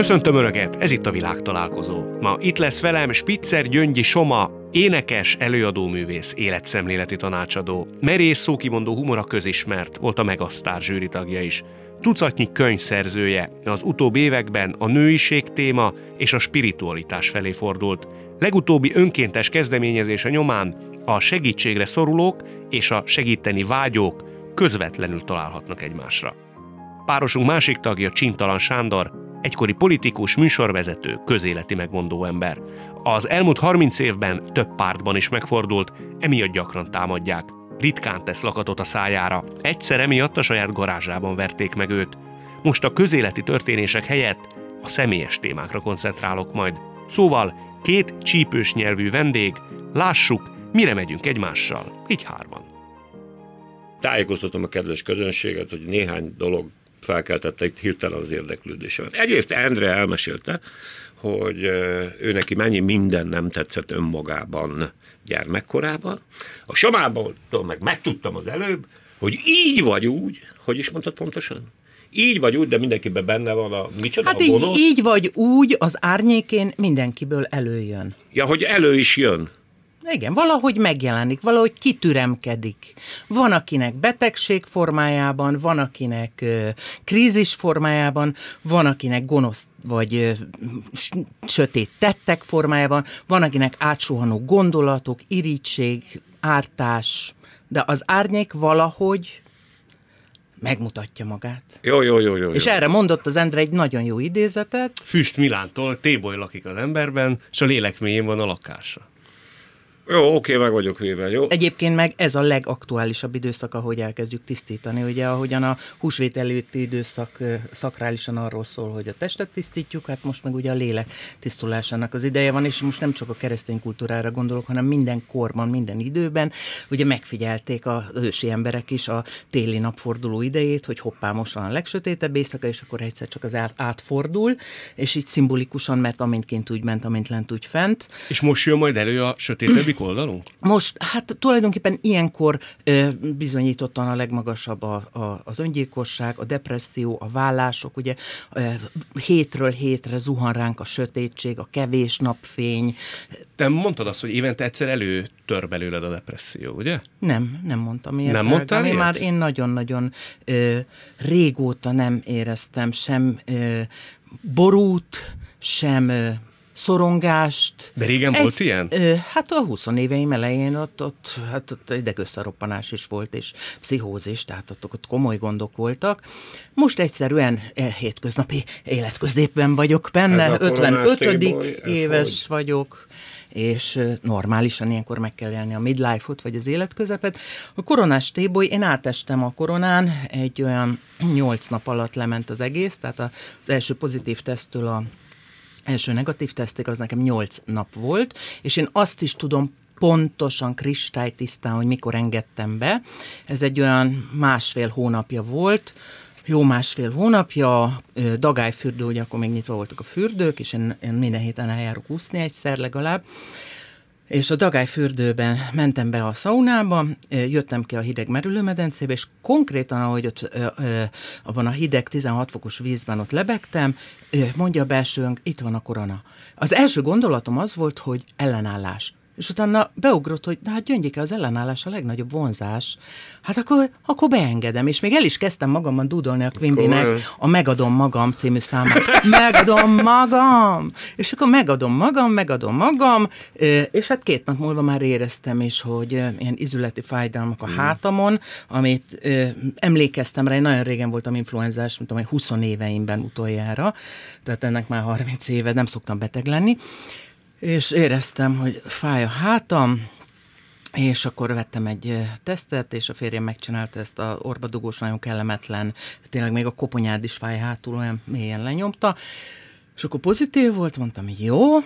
Köszöntöm Önöket, ez itt a világ találkozó. Ma itt lesz velem Spitzer Gyöngyi Soma, énekes, előadóművész, életszemléleti tanácsadó. Merész szókimondó humora közismert, volt a Megasztár zsűri tagja is. Tucatnyi könyv az utóbbi években a nőiség téma és a spiritualitás felé fordult. Legutóbbi önkéntes kezdeményezése nyomán a segítségre szorulók és a segíteni vágyók közvetlenül találhatnak egymásra. Párosunk másik tagja Csintalan Sándor, egykori politikus, műsorvezető, közéleti megmondó ember. Az elmúlt 30 évben több pártban is megfordult, emiatt gyakran támadják. Ritkán tesz lakatot a szájára. Egyszer emiatt a saját garázsában verték meg őt. Most a közéleti történések helyett a személyes témákra koncentrálok majd. Szóval két csípős nyelvű vendég, lássuk, mire megyünk egymással, így hárman. Tájékoztatom a kedves közönséget, hogy néhány dolog felkeltette itt hirtelen az érdeklődésemet. Egyrészt Endre elmesélte, hogy ő neki mennyi minden nem tetszett önmagában gyermekkorában. A Samából meg megtudtam az előbb, hogy így vagy úgy, hogy is mondtad pontosan? Így vagy úgy, de mindenkiben benne van a micsoda, Hát a így, így vagy úgy, az árnyékén mindenkiből előjön. Ja, hogy elő is jön. Igen, valahogy megjelenik, valahogy kitüremkedik. Van, akinek betegség formájában, van, akinek ö, krízis formájában, van, akinek gonosz vagy ö, s- sötét tettek formájában, van, akinek átsuhanó gondolatok, irítség, ártás, de az árnyék valahogy megmutatja magát. Jó, jó, jó, jó. És jó. erre mondott az Endre egy nagyon jó idézetet, Füst Milántól téboly lakik az emberben, és a lélek mélyén van a lakása. Jó, oké, meg vagyok véve, jó? Egyébként meg ez a legaktuálisabb időszak, ahogy elkezdjük tisztítani. Ugye, ahogyan a húsvét előtti időszak szakrálisan arról szól, hogy a testet tisztítjuk, hát most meg ugye a lélek tisztulásának az ideje van, és most nem csak a keresztény kultúrára gondolok, hanem minden korban, minden időben. Ugye megfigyelték az ősi emberek is a téli napforduló idejét, hogy hoppá, most van a legsötétebb éjszaka, és akkor egyszer csak az át, átfordul, és így szimbolikusan, mert amint kint úgy ment, amint lent úgy fent, És most jön majd elő a sötétebbik oldalunk? most, hát tulajdonképpen ilyenkor ö, bizonyítottan a legmagasabb a, a, az öngyilkosság, a depresszió, a vállások, ugye ö, hétről hétre zuhan ránk a sötétség, a kevés napfény. Te mondtad azt, hogy évente egyszer előtör belőled a depresszió, ugye? Nem, nem mondtam ilyet. Nem mondtál Én ilyet? már én nagyon-nagyon ö, régóta nem éreztem sem ö, borút, sem szorongást. De régen volt ilyen? Ö, hát a 20 éveim elején ott, ott, hát ott idegösszeroppanás is volt, és pszichózis, tehát ott, ott komoly gondok voltak. Most egyszerűen eh, hétköznapi életközépben vagyok benne, Ez a koronás 55. téboly, ez éves vagyok, és normálisan ilyenkor meg kell élni a midlife-ot, vagy az életközepet. A koronás téboly, én átestem a koronán, egy olyan nyolc nap alatt lement az egész, tehát az első pozitív tesztől a első negatív teszték az nekem 8 nap volt, és én azt is tudom pontosan, kristálytisztán, hogy mikor engedtem be. Ez egy olyan másfél hónapja volt, jó másfél hónapja, dagályfürdő, ugye akkor még nyitva voltak a fürdők, és én, én minden héten eljárok úszni egyszer legalább, és a dagályfürdőben mentem be a szaunába, jöttem ki a hideg merülőmedencébe, és konkrétan, ahogy ott abban a hideg 16 fokos vízben ott lebegtem, mondja a belsőnk, itt van a korona. Az első gondolatom az volt, hogy ellenállás. És utána beugrott, hogy de hát Gyöngyike, az ellenállás a legnagyobb vonzás. Hát akkor, akkor beengedem. És még el is kezdtem magamban dúdolni a Komolyan? a Megadom magam című számát. Megadom magam! És akkor megadom magam, megadom magam, és hát két nap múlva már éreztem is, hogy ilyen izületi fájdalmak a hátamon, amit emlékeztem rá, én nagyon régen voltam influenzás, mint tudom, 20 éveimben utoljára, tehát ennek már 30 éve nem szoktam beteg lenni, és éreztem, hogy fáj a hátam, és akkor vettem egy tesztet, és a férjem megcsinálta ezt a orbadugós, nagyon kellemetlen, tényleg még a koponyád is fáj hátul, olyan mélyen lenyomta. És akkor pozitív volt, mondtam, jó.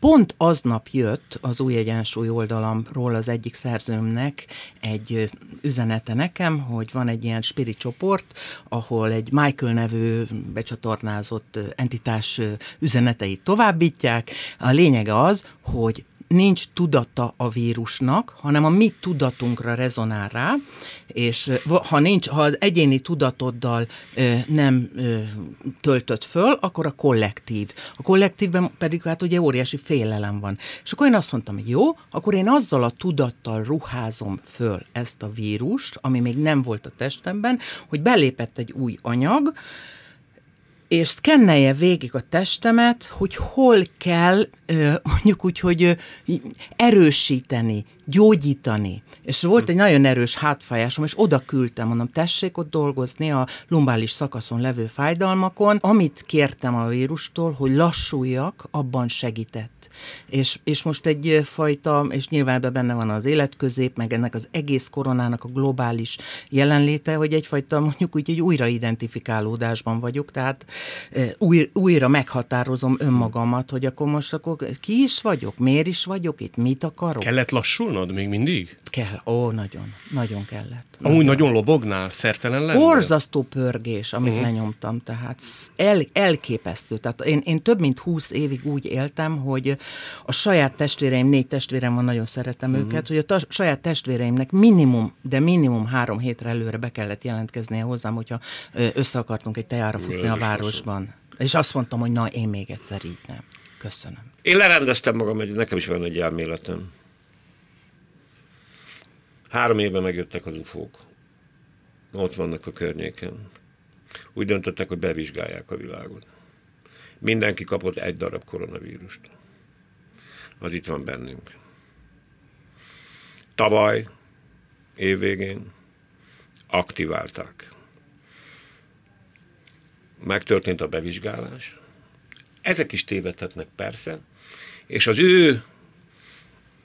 Pont aznap jött az új egyensúly oldalamról az egyik szerzőmnek egy üzenete nekem, hogy van egy ilyen spirit csoport, ahol egy Michael nevű becsatornázott entitás üzeneteit továbbítják. A lényege az, hogy nincs tudata a vírusnak, hanem a mi tudatunkra rezonál rá, és ha nincs, ha az egyéni tudatoddal nem töltött föl, akkor a kollektív. A kollektívben pedig hát ugye óriási félelem van. És akkor én azt mondtam, hogy jó, akkor én azzal a tudattal ruházom föl ezt a vírust, ami még nem volt a testemben, hogy belépett egy új anyag, és szkennelje végig a testemet, hogy hol kell mondjuk úgy, hogy erősíteni, gyógyítani. És volt egy nagyon erős hátfájásom, és oda küldtem, mondom, tessék ott dolgozni a lumbális szakaszon levő fájdalmakon. Amit kértem a vírustól, hogy lassuljak, abban segített. És, és most egy fajta, és nyilván ebben benne van az életközép, meg ennek az egész koronának a globális jelenléte, hogy egyfajta mondjuk úgy egy újraidentifikálódásban vagyok, tehát új, újra meghatározom önmagamat, hogy akkor most akkor ki is vagyok, miért is vagyok itt, mit akarok. Kellett lassulnod még mindig? Kell, ó, nagyon, nagyon kellett. Amúgy nagyon, nagyon lobognál, szertelen lennél? Borzasztó pörgés, amit uh-huh. lenyomtam, tehát el, elképesztő. Tehát én, én több mint húsz évig úgy éltem, hogy a saját testvéreim, négy testvérem van, nagyon szeretem uh-huh. őket, hogy a ta, saját testvéreimnek minimum, de minimum három hétre előre be kellett jelentkeznie hozzám, hogyha össze akartunk egy tejára futni a városban. És azt mondtam, hogy na, én még egyszer így nem. Köszönöm. Én lerendeztem magam, hogy nekem is van egy elméletem. Három éve megjöttek az ufók. Ott vannak a környéken. Úgy döntöttek, hogy bevizsgálják a világot. Mindenki kapott egy darab koronavírust. Az itt van bennünk. Tavaly, évvégén aktiválták. Megtörtént a bevizsgálás. Ezek is tévedhetnek persze, és az ő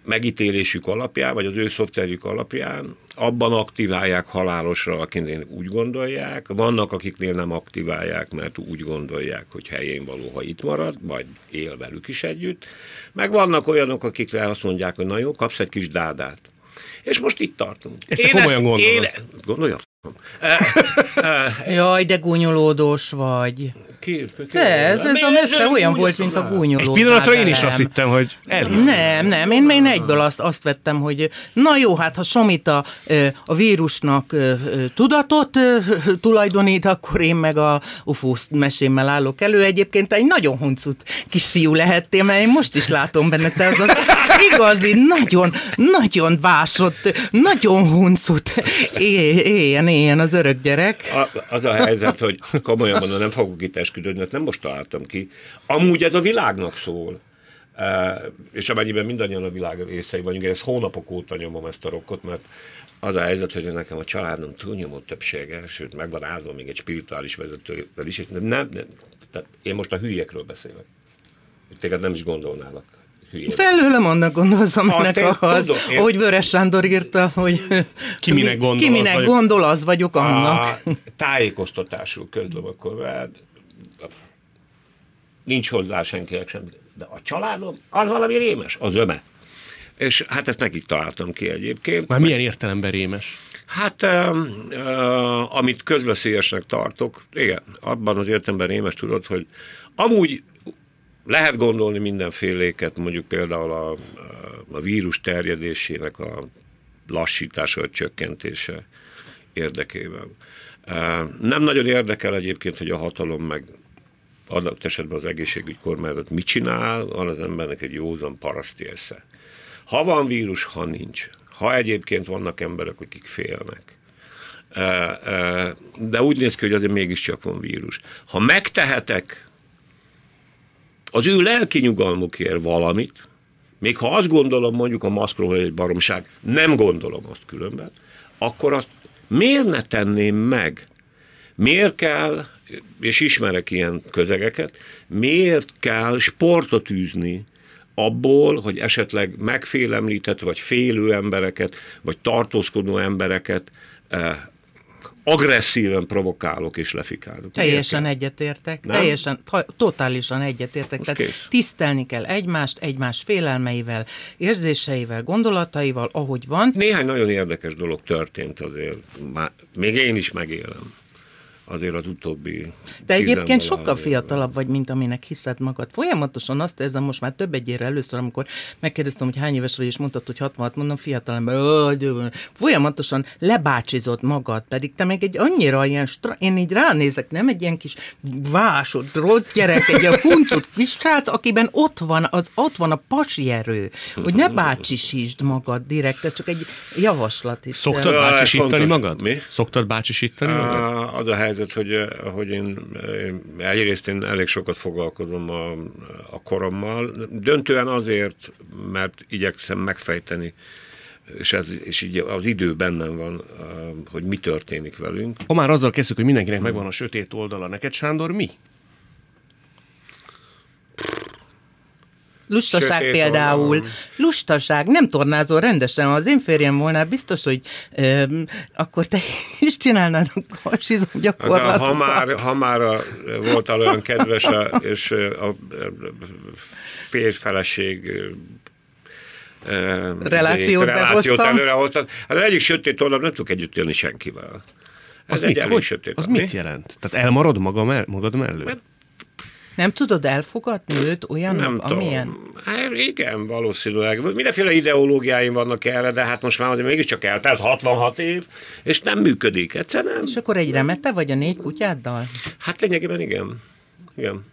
megítélésük alapján, vagy az ő szoftverjük alapján abban aktiválják halálosra, akinél úgy gondolják, vannak, akiknél nem aktiválják, mert úgy gondolják, hogy helyén való, ha itt marad, majd él velük is együtt, meg vannak olyanok, akikre azt mondják, hogy na jó, kapsz egy kis dádát. És most itt tartunk. Ezt én komolyan gondolod. Én, gondolja, Jaj, de gúnyolódós vagy. Ki, ki, de ez, ez a mese olyan volt, mint a gúnyoló. Egy pillanatra én is azt hittem, hogy elhiszem. Nem, nem, én, én egyből azt, azt vettem, hogy na jó, hát ha Somit a, a vírusnak tudatot tulajdonít, akkor én meg a UFO mesémmel állok elő. Egyébként egy nagyon huncut kisfiú lehettél, mert én most is látom benne, te az, az igazi, nagyon, nagyon vásott, nagyon huncut éljen, éljen az örök gyerek. A, az a helyzet, hogy komolyan mondom, nem fogok itt ezt nem most találtam ki. Amúgy ez a világnak szól. Uh, és amennyiben mindannyian a világ részei vagyunk, én ezt hónapok óta nyomom ezt a rokkot, mert az a helyzet, hogy nekem a családom túlnyomó többsége, sőt, megvan áldva még egy spirituális vezetővel is, nem, nem, nem tehát én most a hülyekről beszélek. Téged nem is gondolnálak hülyén. Felőlem annak gondolszom ennek ahhoz, tudom, ahogy Vörös Sándor írta, hogy ki minek gondol, ki minek az, gondol az vagyok annak. A tájékoztatásul közlöm akkor veled. Nincs hozzá senkinek semmi. De a családom, az valami rémes, az öme. És hát ezt nekik találtam ki egyébként. Már milyen értelemben rémes? Hát, uh, uh, amit közveszélyesnek tartok, igen, abban az értelemben rémes tudod, hogy amúgy lehet gondolni mindenféléket, mondjuk például a, a vírus terjedésének a lassítása vagy csökkentése érdekében. Nem nagyon érdekel egyébként, hogy a hatalom meg adott esetben az egészségügy kormányzat mit csinál, van az embernek egy józan paraszti esze. Ha van vírus, ha nincs. Ha egyébként vannak emberek, akik félnek. De úgy néz ki, hogy azért mégiscsak van vírus. Ha megtehetek az ő lelki nyugalmukért valamit, még ha azt gondolom mondjuk a maszkról, hogy egy baromság, nem gondolom azt különben, akkor azt miért ne tenném meg? Miért kell, és ismerek ilyen közegeket, miért kell sportot űzni abból, hogy esetleg megfélemlített, vagy félő embereket, vagy tartózkodó embereket eh, agresszíven provokálok és lefikálok. Teljesen egyetértek, Nem? teljesen, totálisan egyetértek. Tehát kész. tisztelni kell egymást, egymás félelmeivel, érzéseivel, gondolataival, ahogy van. Néhány nagyon érdekes dolog történt azért, már, még én is megélem. Azért az utóbbi Te egyébként sokkal fiatalabb vagy, mint aminek hiszed magad. Folyamatosan azt érzem most már több egyére először, amikor megkérdeztem, hogy hány éves vagy, és mondtad, hogy 66, mondom, fiatal ember. Folyamatosan lebácsizod magad, pedig te meg egy annyira ilyen, stra- én így ránézek, nem egy ilyen kis vásod, rossz gyerek, egy ilyen huncsot kis srác, akiben ott van, az, ott van a pasi erő, hogy ne bácsisítsd magad direkt, ez csak egy javaslat itt. Szoktad bácsisítani magad? Mi? Szoktad bácsisítani magad? Az a helyzet, hogy, eh, hogy én, én egyrészt én elég sokat foglalkozom a, a korommal, döntően azért, mert igyekszem megfejteni, és, ez, és így az idő bennem van, eh, hogy mi történik velünk. Ha már azzal kezdjük, hogy mindenkinek megvan a sötét oldala, neked Sándor mi? Lustaság Sötét például. oldalon. Lustaság, nem tornázol rendesen. Ha az én férjem volna, biztos, hogy ö, akkor te is csinálnád a karsizom Hát, gyakorlatokat. Ha már, ha már a, voltál olyan kedves, a, és a, a férj-feleség Relációt relációt behoztam. előre hoztad. Hát az egyik sötét oldal nem tudok együtt élni senkivel. Ez Az, egy mit, elég hogy, sötét az oldal. mit jelent? Tehát elmarad maga mell- magad mellől? Nem tudod elfogadni őt olyan, Nem amilyen? Hát igen, valószínűleg. Mindenféle ideológiáim vannak erre, de hát most már azért mégiscsak eltelt 66 év, és nem működik. Egyszerűen nem. És akkor egy remete vagy a négy kutyáddal? Hát lényegében igen. Igen.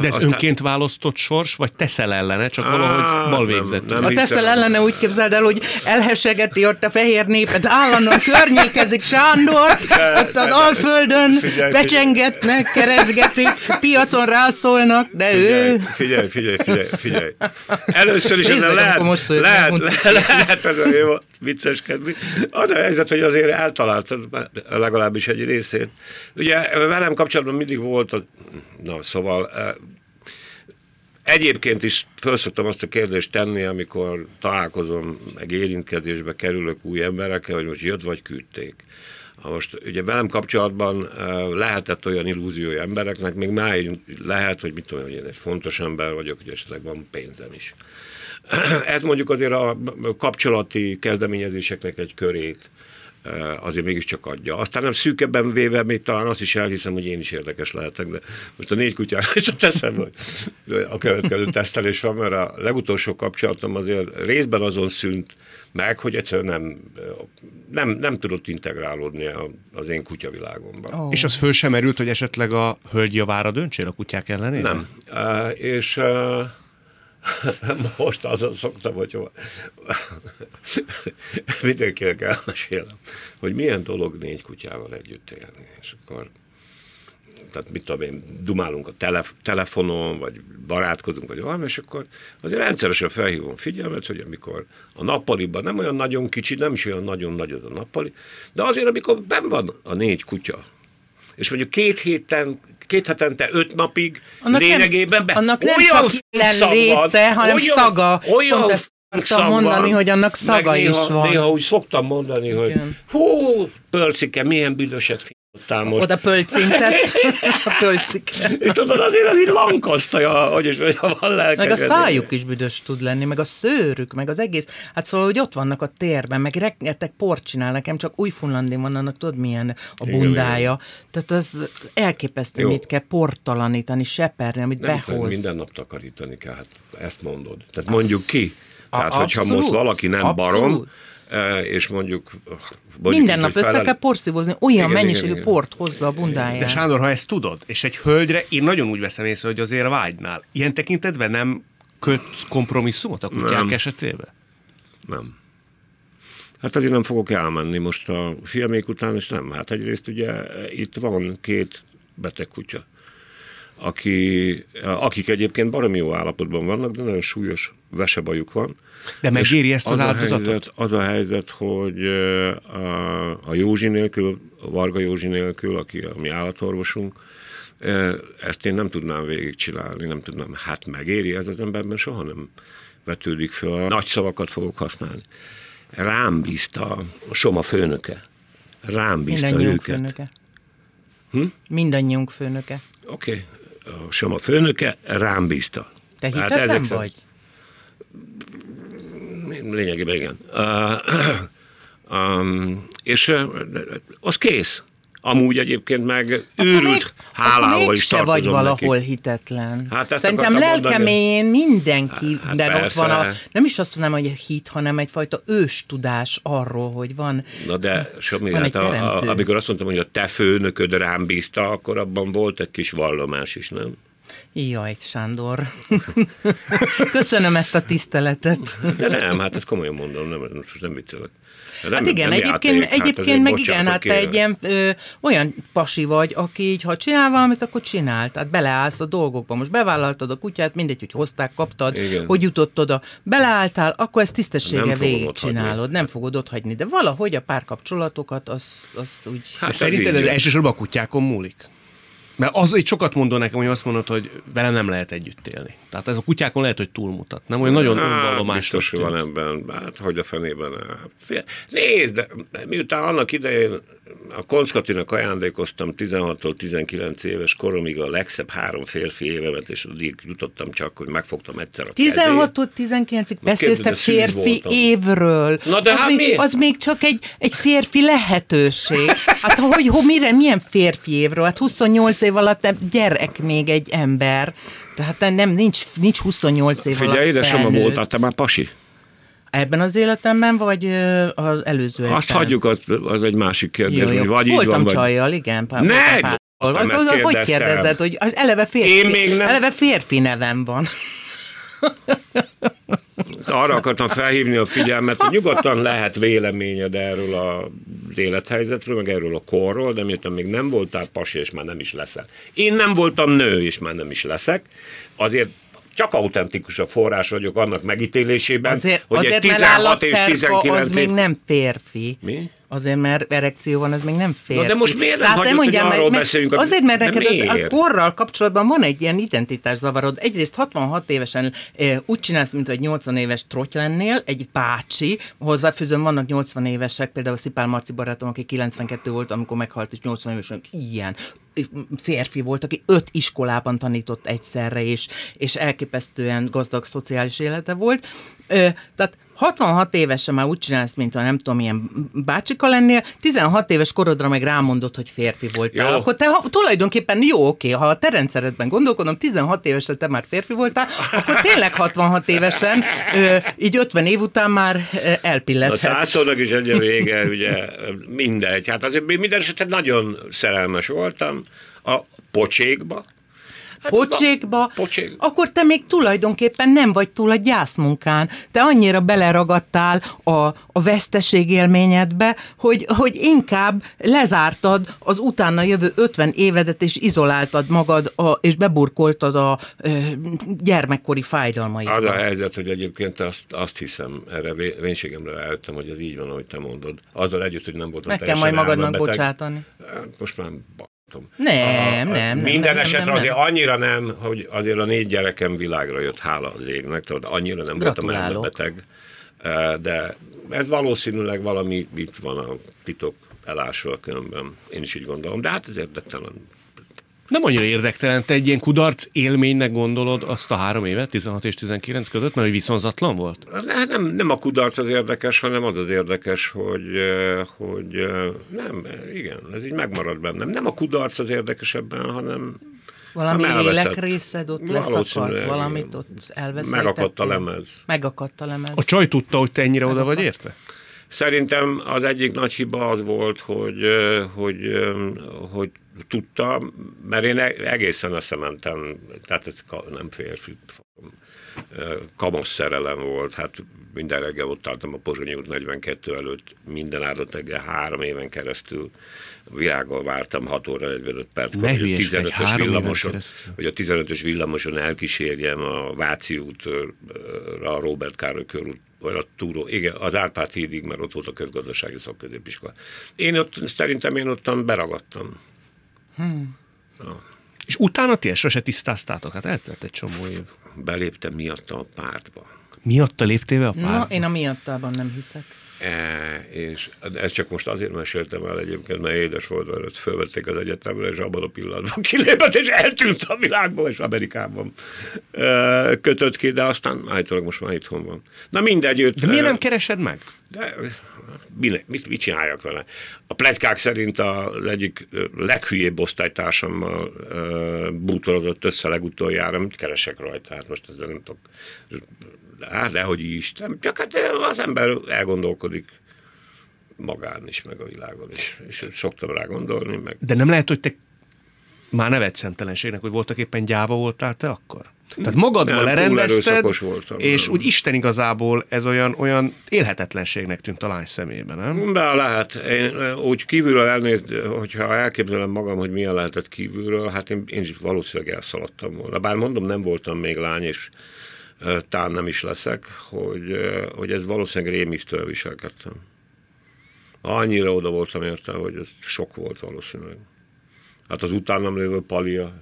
De ez önként választott sors, vagy teszel ellene, csak valahogy bal végzett? nem. A teszel ellene úgy képzeld el, hogy elhessegeti ott a fehér népet, állandóan környékezik Sándor, ott az Alföldön Figyelj, becsengetnek, keresgetik, piacon rászólnak, de ő... Figyelj, figyelj, figyelj, figyelj. Először is ezen lehet, most lehet, lehet, lehet ezen jó vicceskedni. Az a helyzet, hogy azért eltaláltad legalábbis egy részét. Ugye velem kapcsolatban mindig volt, a, na szóval eh, Egyébként is felszoktam azt a kérdést tenni, amikor találkozom, meg érintkezésbe kerülök új emberekkel, hogy most jött vagy küldték. Most ugye velem kapcsolatban eh, lehetett olyan illúziója embereknek, még máig lehet, hogy mit tudom, hogy én egy fontos ember vagyok, hogy esetleg van pénzem is. Ez mondjuk azért a kapcsolati kezdeményezéseknek egy körét azért mégiscsak adja. Aztán nem szűkebben véve, még talán azt is elhiszem, hogy én is érdekes lehetek, de most a négy kutyára is teszem, hogy a következő tesztelés van, mert a legutolsó kapcsolatom azért részben azon szűnt meg, hogy egyszerűen nem, nem, nem tudott integrálódni az én kutyavilágomban. Ó. És az föl sem merült, hogy esetleg a hölgy javára döntsél a kutyák ellenére? Nem. Uh, és uh, most azon szoktam, hogy hova. mindenkinek elmesélem, hogy milyen dolog négy kutyával együtt élni. És akkor tehát mit tudom én, dumálunk a telef- telefonon, vagy barátkozunk, vagy valami, és akkor azért rendszeresen felhívom figyelmet, hogy amikor a nappaliban nem olyan nagyon kicsi, nem is olyan nagyon nagy a nappali, de azért, amikor ben van a négy kutya, és mondjuk két héten, két hetente öt napig Annak lényegében be, annak nem olyan csak jelenléte, hanem szaga. Olyan Pont ezt akartam szag mondani, hogy annak szaga néha, is van. Néha úgy szoktam mondani, hogy Igen. hú, pörcike, milyen büdöset f***tál most. Oda pölcintett a pölcik. Tudod, azért az így lankasztalja, hogy is hogy van Meg a szájuk is büdös tud lenni, meg a szőrük, meg az egész. Hát szóval, hogy ott vannak a térben, meg rengeteg port csinál nekem, csak újfunlandin van annak, tudod milyen a Igen, bundája. Tehát az elképesztő, Jó. mit kell portalanítani, seperni, amit Nem tudom, behoz. minden nap takarítani kell, hát ezt mondod. Tehát mondjuk ki. A- Tehát, hogyha abszolút, most valaki nem abszolút. barom, és mondjuk... mondjuk Minden nap össze felel- kell porszívózni, olyan Igen, igen, mennyiségű igen. port hoz be a bundájára. De Sándor, ha ezt tudod, és egy hölgyre, én nagyon úgy veszem észre, hogy azért vágynál. Ilyen tekintetben nem kötsz kompromisszumot a kutyák Nem. esetében? Nem. Hát azért nem fogok elmenni most a filmék után, és nem. Hát egyrészt ugye itt van két beteg kutya, aki, akik egyébként baromi jó állapotban vannak, de nagyon súlyos vesebajuk van. De megéri ezt az az a áldozatot? helyzet, az a helyzet, hogy a, a Józsi nélkül, a Varga Józsi nélkül, aki a mi állatorvosunk, ezt én nem tudnám végigcsinálni, nem tudnám. Hát megéri, ez az emberben soha nem vetődik föl. Nagy szavakat fogok használni. Rám bízta a Soma főnöke. Rám bízta Mindannyiunk őket. főnöke. Hm? Mindannyiunk főnöke. Oké, okay. a Soma főnöke rám bízta. Te Hát ezek vagy? Lényegében igen. Uh, um, és az kész. Amúgy egyébként meg őrült hálával is se vagy tartozom valahol neki. hitetlen. Hát ezt Szerintem lelkemén mindenki, Hát de ott persze. van a, nem is azt mondanám, hogy a hit, hanem egyfajta ős tudás arról, hogy van Na de Somi, Van hát a, a, amikor azt mondtam, hogy a te főnököd rám bízta, akkor abban volt egy kis vallomás is, nem? Jaj, Sándor. Köszönöm ezt a tiszteletet. De nem, hát ezt komolyan mondom, nem, most nem viccelek. Nem, Hát igen, nem egyébként, játék, hát egyébként azért meg igen, bocsánatot hát te egy ilyen ö, olyan pasi vagy, aki így, ha csinál valamit, akkor csinál. Tehát beleállsz a dolgokba. Most bevállaltad a kutyát, mindegy, hogy hozták, kaptad, Igen. hogy jutott oda. Beleálltál, akkor ezt fogom végigcsinálod. Nem fogod ott hagyni. De valahogy a párkapcsolatokat, azt, azt úgy... Hát szerinted ez elsősorban a kutyákon múlik? Mert az egy sokat mondó nekem, hogy azt mondod, hogy vele nem lehet együtt élni. Tehát ez a kutyákon lehet, hogy túlmutat. Nem olyan nagyon Hát, önvallomásnak biztos, hogy van ebben. Hát, hogy a fenében. Fél- Nézd, de miután annak idején a Konckatinak ajándékoztam 16-tól 19 éves koromig a legszebb három férfi évemet, és addig jutottam csak, hogy megfogtam egyszer a kezét. 16-tól 19-ig beszélsz te képzeld, szűz férfi voltam. évről. Na de az hát még, miért? Az még csak egy, egy férfi lehetőség. Hát hogy, hogy mire, milyen férfi évről? Hát 28 év alatt nem gyerek még egy ember. Tehát nem, nincs, nincs 28 év Figyelj, alatt ide Soma felnőtt. voltál, te már pasi. Ebben az életemben, vagy az előző Azt életben? hagyjuk, az, az egy másik kérdés, Jó, jó. hogy vagy így Voltam van, vagy... csajjal, igen. Pár, Ne, pár- ezt Hogy kérdeztem. kérdezed, hogy eleve férfi, Én még nem- eleve férfi nevem van. Arra akartam felhívni a figyelmet, hogy nyugodtan lehet véleményed erről a élethelyzetről, meg erről a korról, de miután még nem voltál pasi, és már nem is leszel. Én nem voltam nő, és már nem is leszek, azért csak autentikus a forrás vagyok annak megítélésében, Azért, hogy azért egy mert 16 és állatszerka 19 az év... még nem férfi. Mi? Azért, mert erekció van, az még nem férfi. de most miért nem Tehát hagyod, mondjál hogy arról meg- beszéljünk, a- Azért, mert neked az, a korral kapcsolatban van egy ilyen identitászavarod. Egyrészt 66 évesen e, úgy csinálsz, mint egy 80 éves trotty lennél, egy bácsi, hozzáfűzöm, vannak 80 évesek, például Szipál Marci barátom, aki 92 volt, amikor meghalt, és 80 évesen ilyen férfi volt, aki öt iskolában tanított egyszerre, és, és elképesztően gazdag szociális élete volt. Ö, tehát 66 évesen már úgy csinálsz, mint a nem tudom, milyen bácsika lennél, 16 éves korodra meg rámondott, hogy férfi voltál. Jó. Akkor te ha, tulajdonképpen jó, oké, ha a te rendszeredben gondolkodom, 16 évesen te már férfi voltál, akkor tényleg 66 évesen, ö, így 50 év után már ö, A elpillethet. százszónak is egy vége, ugye mindegy. Hát azért minden esetben nagyon szerelmes voltam a pocsékba. Hát pocsékba, Pocsék. akkor te még tulajdonképpen nem vagy túl a gyászmunkán. Te annyira beleragadtál a, a veszteség élményedbe, hogy, hogy inkább lezártad az utána jövő 50 évedet, és izoláltad magad, a, és beburkoltad a ö, gyermekkori fájdalmaidba. Az a helyzet, hogy egyébként azt, azt hiszem, erre vé- vénységemre rájöttem, hogy ez így van, ahogy te mondod. Azzal együtt, hogy nem voltam Meg kell majd magadnak bocsátani. Most már batom. Nem, nem, nem, Minden nem, esetre nem, azért nem. annyira nem, hogy azért a négy gyerekem világra jött, hála az égnek, tudod, annyira nem voltam Gratulálok. elmebeteg. Eh, De ez valószínűleg valami itt van a titok elásva különben. Én is így gondolom, de hát ez érdektelen. Nem annyira érdektelen, te egy ilyen kudarc élménynek gondolod azt a három évet, 16 és 19 között, mert hogy viszonzatlan volt? Hát nem, nem a kudarc az érdekes, hanem az az érdekes, hogy, hogy nem, igen, ez így megmarad bennem. Nem a kudarc az érdekesebben, hanem Valami nem elveszett. élekrészed ott leszakadt, valamit ott elvesztettél. Megakadt a lemez. Megakadt a lemez. A csaj tudta, hogy te ennyire oda vagy értve? Szerintem az egyik nagy hiba az volt, hogy, hogy, hogy tudta, mert én egészen összementem, tehát ez nem férfi, kamasz szerelem volt, hát minden reggel ott álltam a Pozsonyi út 42 előtt, minden áldott reggel három éven keresztül virággal vártam 6 óra 45 perc, hogy a hülyeskedj, 15-ös három éven villamoson, hogy a 15-ös villamoson elkísérjem a Váci útra, a Robert Károly körút, vagy a Túró, igen, az Árpád hídig, mert ott volt a közgazdasági szakközépiskola. Én ott, szerintem én ottan beragadtam. És utána ti ezt sose tisztáztátok? Hát eltelt egy csomó év. Beléptem miatta a pártba. Miatta léptél be a Na, pár? én a miattában nem hiszek. E, és ezt csak most azért meséltem el egyébként, mert édes volt, mert fölvették az egyetemre, és abban a pillanatban kilépett, és eltűnt a világban, és Amerikában e, kötött ki, de aztán állítólag most már itthon van. Na mindegy. Őt, de miért nem keresed meg? De, mit, mit, mit csináljak vele? A pletykák szerint az egyik leghülyébb osztálytársammal bútorozott össze legutoljára, mit keresek rajta, hát most ezzel nem tudok. Hát dehogy is, nem, csak hát az ember elgondolkodik magán is, meg a világon is, és szoktam rá gondolni. Meg... De nem lehet, hogy te már nevet szemtelenségnek, hogy voltak éppen gyáva voltál te akkor? Tehát magadban nem, lerendezted, voltam, és nem. úgy Isten igazából ez olyan, olyan élhetetlenségnek tűnt a lány szemében, nem? De lehet. Én úgy kívülről elnéz, hogyha elképzelem magam, hogy milyen lehetett kívülről, hát én, én is valószínűleg elszaladtam volna. Bár mondom, nem voltam még lány, és tán nem is leszek, hogy, hogy ez valószínűleg rémisztől viselkedtem. Annyira oda voltam érte, hogy ez sok volt valószínűleg. Hát az utánam lévő palia,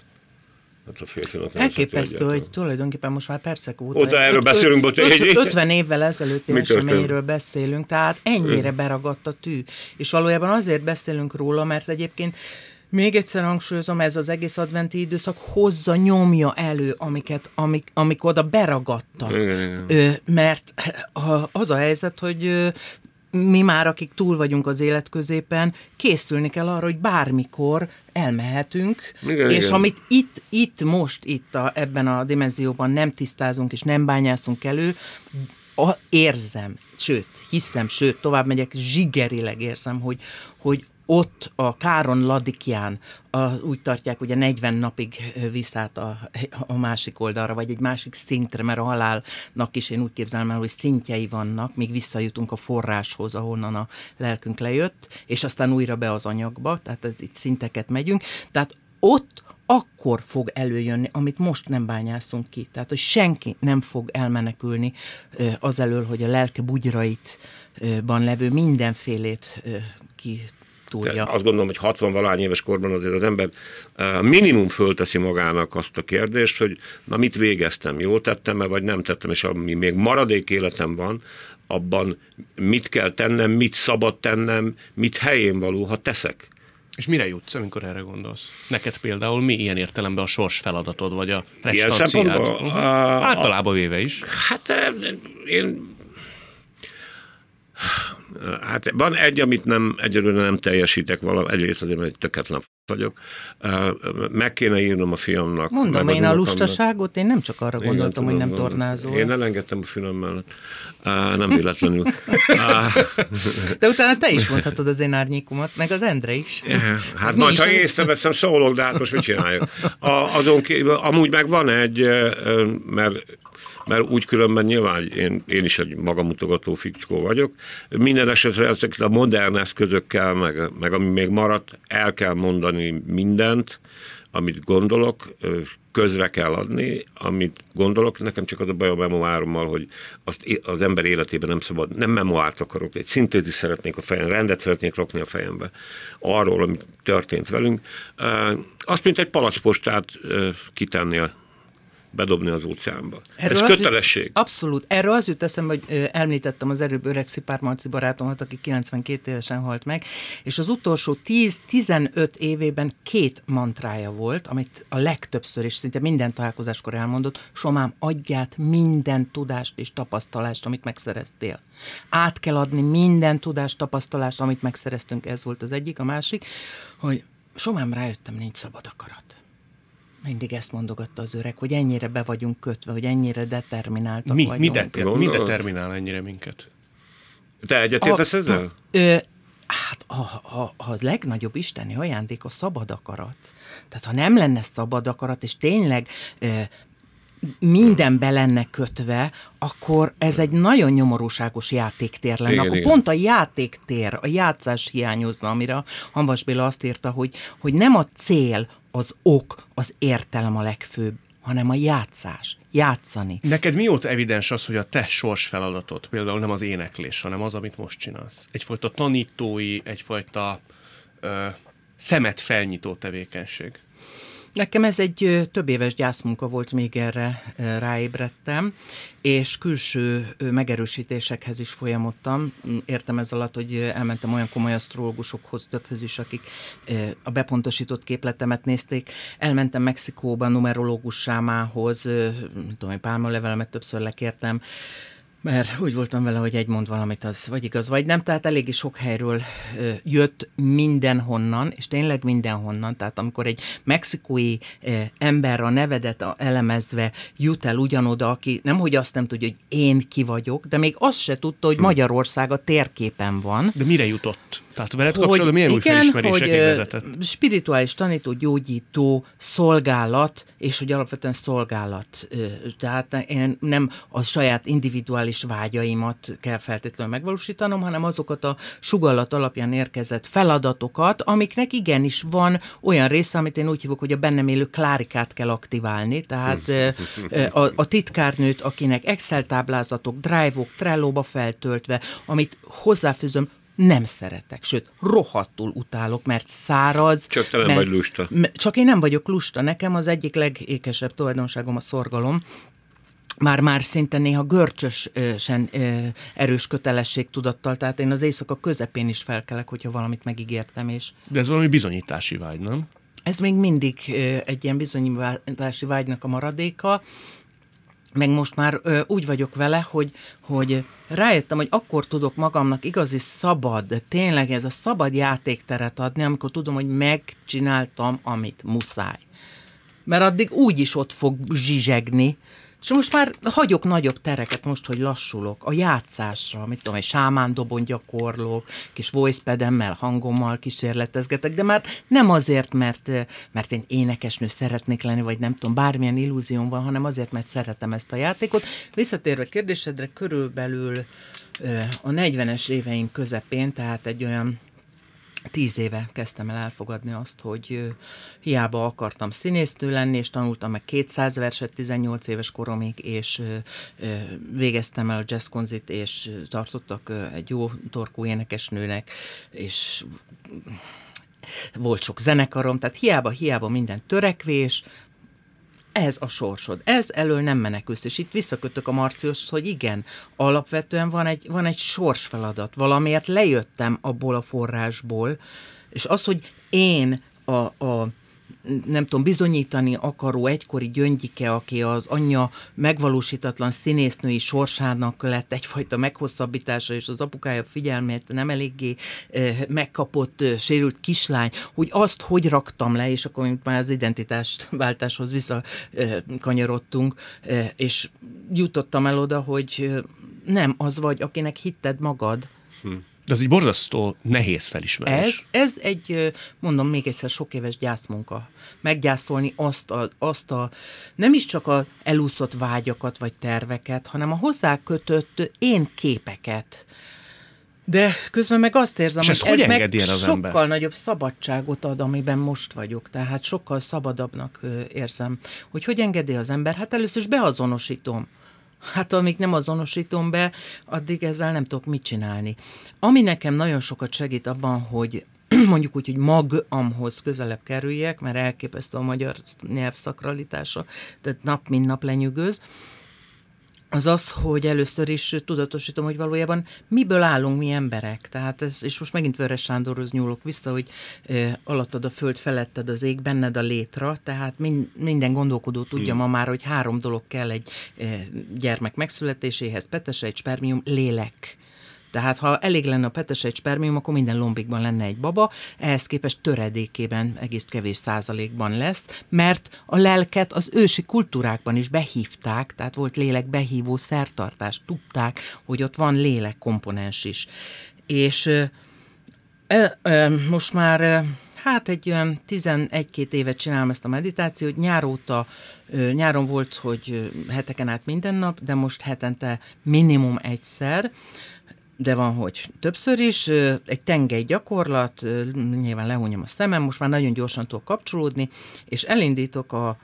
Hát a férfinak Elképesztő, hogy tulajdonképpen most már percek óta. Oda erről beszélünk, bocs. 50 évvel ezelőtti eseményről beszélünk, tehát ennyire beragadt a tű. És valójában azért beszélünk róla, mert egyébként még egyszer hangsúlyozom, ez az egész adventi időszak hozza, nyomja elő, amiket, amik, amik oda beragadtak. Igen, igen. Mert az a helyzet, hogy mi már, akik túl vagyunk az életközépen, készülni kell arra, hogy bármikor elmehetünk, igen, és igen. amit itt, itt, most, itt a, ebben a dimenzióban nem tisztázunk és nem bányászunk elő, a, érzem, sőt, hiszem, sőt, tovább megyek, zsigerileg érzem, hogy, hogy ott a Káron Ladikján a, úgy tartják, ugye 40 napig visszát a, a másik oldalra, vagy egy másik szintre, mert a halálnak is én úgy képzelem el, hogy szintjei vannak, míg visszajutunk a forráshoz, ahonnan a lelkünk lejött, és aztán újra be az anyagba, tehát ez, itt szinteket megyünk. Tehát ott akkor fog előjönni, amit most nem bányászunk ki. Tehát, hogy senki nem fog elmenekülni azelől, hogy a lelke bugyraitban levő mindenfélét ki túlja. Azt gondolom, hogy 60 valány éves korban azért az ember minimum fölteszi magának azt a kérdést, hogy na mit végeztem, jól tettem-e, vagy nem tettem, és ami még maradék életem van, abban mit kell tennem, mit szabad tennem, mit helyén való, ha teszek. És mire jutsz, amikor erre gondolsz? Neked például mi ilyen értelemben a sors feladatod, vagy a restanciád? Uh-huh. Általában véve is. Hát én Hát van egy, amit nem, egyelőre nem teljesítek vala, egyrészt azért, mert töketlen vagyok. Meg kéne írnom a fiamnak. Mondom, én a lustaságot, én nem csak arra Igen, gondoltam, tudom, hogy nem tornázol. Én elengedtem a fülem mellett. Nem véletlenül. de utána te is mondhatod az én árnyékomat, meg az Endre is. Hát majd, ha észreveszem, szólok, de hát most mit csináljuk? A, azon kívül, amúgy meg van egy, mert mert úgy különben nyilván én, én is egy magamutogató fickó vagyok. Minden esetre ezeket a modern eszközökkel, meg, meg ami még maradt, el kell mondani mindent, amit gondolok, közre kell adni, amit gondolok. Nekem csak az a baj a memoárommal, hogy az, az ember életében nem szabad, nem memoárt akarok, egy szintézis szeretnék a fejem, rendet szeretnék rakni a fejembe arról, ami történt velünk. Azt, mint egy palacpostát kitenni a bedobni az óceánba. Erről Ez kötelesség. Jut, abszolút. Erről az jut eszembe, hogy említettem az előbb öreg Szipár Marci barátomat, aki 92 évesen halt meg, és az utolsó 10-15 évében két mantrája volt, amit a legtöbbször is szinte minden találkozáskor elmondott, Somám, adját minden tudást és tapasztalást, amit megszereztél. Át kell adni minden tudást, tapasztalást, amit megszereztünk, ez volt az egyik. A másik, hogy Somám, rájöttem, nincs szabad akarat mindig ezt mondogatta az öreg, hogy ennyire be vagyunk kötve, hogy ennyire determináltak mi, vagyunk. Mi, deter, mi determinál ennyire minket? Te egyetértesz ezzel? Ö, hát a, a, a legnagyobb isteni ajándék a szabad akarat. Tehát ha nem lenne szabad akarat, és tényleg ö, mindenbe lenne kötve, akkor ez egy nagyon nyomorúságos játéktér lenne. Igen, akkor igen. pont a játéktér, a játszás hiányozna, amire Hanvas Béla azt írta, hogy, hogy nem a cél, az ok, az értelem a legfőbb, hanem a játszás, játszani. Neked mióta evidens az, hogy a te sors feladatot, például nem az éneklés, hanem az, amit most csinálsz? Egyfajta tanítói, egyfajta ö, szemet felnyitó tevékenység. Nekem ez egy több éves gyászmunka volt, még erre ráébredtem, és külső megerősítésekhez is folyamodtam. Értem ez alatt, hogy elmentem olyan komoly asztrológusokhoz, többhöz is, akik a bepontosított képletemet nézték. Elmentem Mexikóba numerológus sámához, tudom, pálmalevelemet többször lekértem, mert úgy voltam vele, hogy egy mond valamit, az vagy igaz, vagy nem, tehát eléggé sok helyről ö, jött mindenhonnan, és tényleg mindenhonnan, tehát amikor egy mexikói ö, ember a nevedet a, elemezve jut el ugyanoda, aki nem, hogy azt nem tudja, hogy én ki vagyok, de még azt se tudta, hogy. Magyarország a térképen van. De mire jutott? Tehát veled kapcsolatban milyen igen, új felismerésekig vezetett? Spirituális tanító, gyógyító, szolgálat, és hogy alapvetően szolgálat. Tehát én nem a saját individuális vágyaimat kell feltétlenül megvalósítanom, hanem azokat a sugallat alapján érkezett feladatokat, amiknek igenis van olyan része, amit én úgy hívok, hogy a bennem élő klárikát kell aktiválni, tehát a, a titkárnőt, akinek Excel táblázatok, drive-ok, Trello-ba feltöltve, amit hozzáfűzöm, nem szeretek, sőt, rohadtul utálok, mert száraz. Csak te nem mert, vagy lusta. Csak én nem vagyok lusta. Nekem az egyik legékesebb tulajdonságom a szorgalom, már-már szinte néha görcsösen erős kötelességtudattal, tehát én az éjszaka közepén is felkelek, hogyha valamit megígértem. És... De ez valami bizonyítási vágy, nem? Ez még mindig egy ilyen bizonyítási vágynak a maradéka, meg most már ö, úgy vagyok vele, hogy, hogy rájöttem, hogy akkor tudok magamnak igazi szabad, tényleg ez a szabad játékteret adni, amikor tudom, hogy megcsináltam, amit muszáj. Mert addig úgy is ott fog zsizsegni, és most már hagyok nagyobb tereket most, hogy lassulok, a játszásra, mit tudom, egy sámándobon gyakorlok, kis voicepedemmel, hangommal kísérletezgetek, de már nem azért, mert, mert én énekesnő szeretnék lenni, vagy nem tudom, bármilyen illúzióm van, hanem azért, mert szeretem ezt a játékot. Visszatérve kérdésedre, körülbelül a 40-es éveim közepén, tehát egy olyan Tíz éve kezdtem el elfogadni azt, hogy hiába akartam színésznő lenni, és tanultam meg 200 verset 18 éves koromig, és végeztem el a jazzkonzit, és tartottak egy jó torkú énekesnőnek, és volt sok zenekarom, tehát hiába-hiába minden törekvés, ez a sorsod, ez elől nem menekülsz, és itt visszakötök a Marcios, hogy igen, alapvetően van egy, van egy sorsfeladat, valamiért lejöttem abból a forrásból, és az, hogy én a, a nem tudom, bizonyítani akaró egykori gyöngyike, aki az anyja megvalósítatlan színésznői sorsának lett egyfajta meghosszabbítása, és az apukája figyelmét nem eléggé megkapott, sérült kislány, hogy azt hogy raktam le, és akkor már az identitást váltáshoz visszakanyarodtunk, és jutottam el oda, hogy nem az vagy, akinek hitted magad. Hm de ez egy borzasztó nehéz felismerés. Ez, ez egy, mondom még egyszer, sok éves gyászmunka. Meggyászolni azt a, azt a, nem is csak a elúszott vágyakat vagy terveket, hanem a hozzá kötött én képeket. De közben meg azt érzem, hogy ez meg sokkal ember? nagyobb szabadságot ad, amiben most vagyok. Tehát sokkal szabadabbnak érzem. Hogy hogy engedi az ember? Hát először is beazonosítom Hát amíg nem azonosítom be, addig ezzel nem tudok mit csinálni. Ami nekem nagyon sokat segít abban, hogy mondjuk úgy, hogy magamhoz közelebb kerüljek, mert elképesztő a magyar nyelv szakralitása, tehát nap mint nap lenyűgöz, az az, hogy először is tudatosítom, hogy valójában miből állunk mi emberek. Tehát ez, és most megint Vörös Sándorhoz nyúlok vissza, hogy e, alattad a föld, feletted az ég, benned a létra, tehát min, minden gondolkodó tudja ma már, hogy három dolog kell egy e, gyermek megszületéséhez, petese, egy spermium, lélek. Tehát ha elég lenne a petes egy spermium, akkor minden lombikban lenne egy baba, ehhez képest töredékében egész kevés százalékban lesz, mert a lelket az ősi kultúrákban is behívták, tehát volt lélek behívó szertartás, tudták, hogy ott van lélek komponens is. És e, e, most már hát egy olyan 11-2 évet csinálom ezt a meditációt, nyár óta, nyáron volt, hogy heteken át minden nap, de most hetente minimum egyszer, de van, hogy többször is, egy tengely gyakorlat, nyilván lehúnyom a szemem, most már nagyon gyorsan tudok kapcsolódni, és elindítok a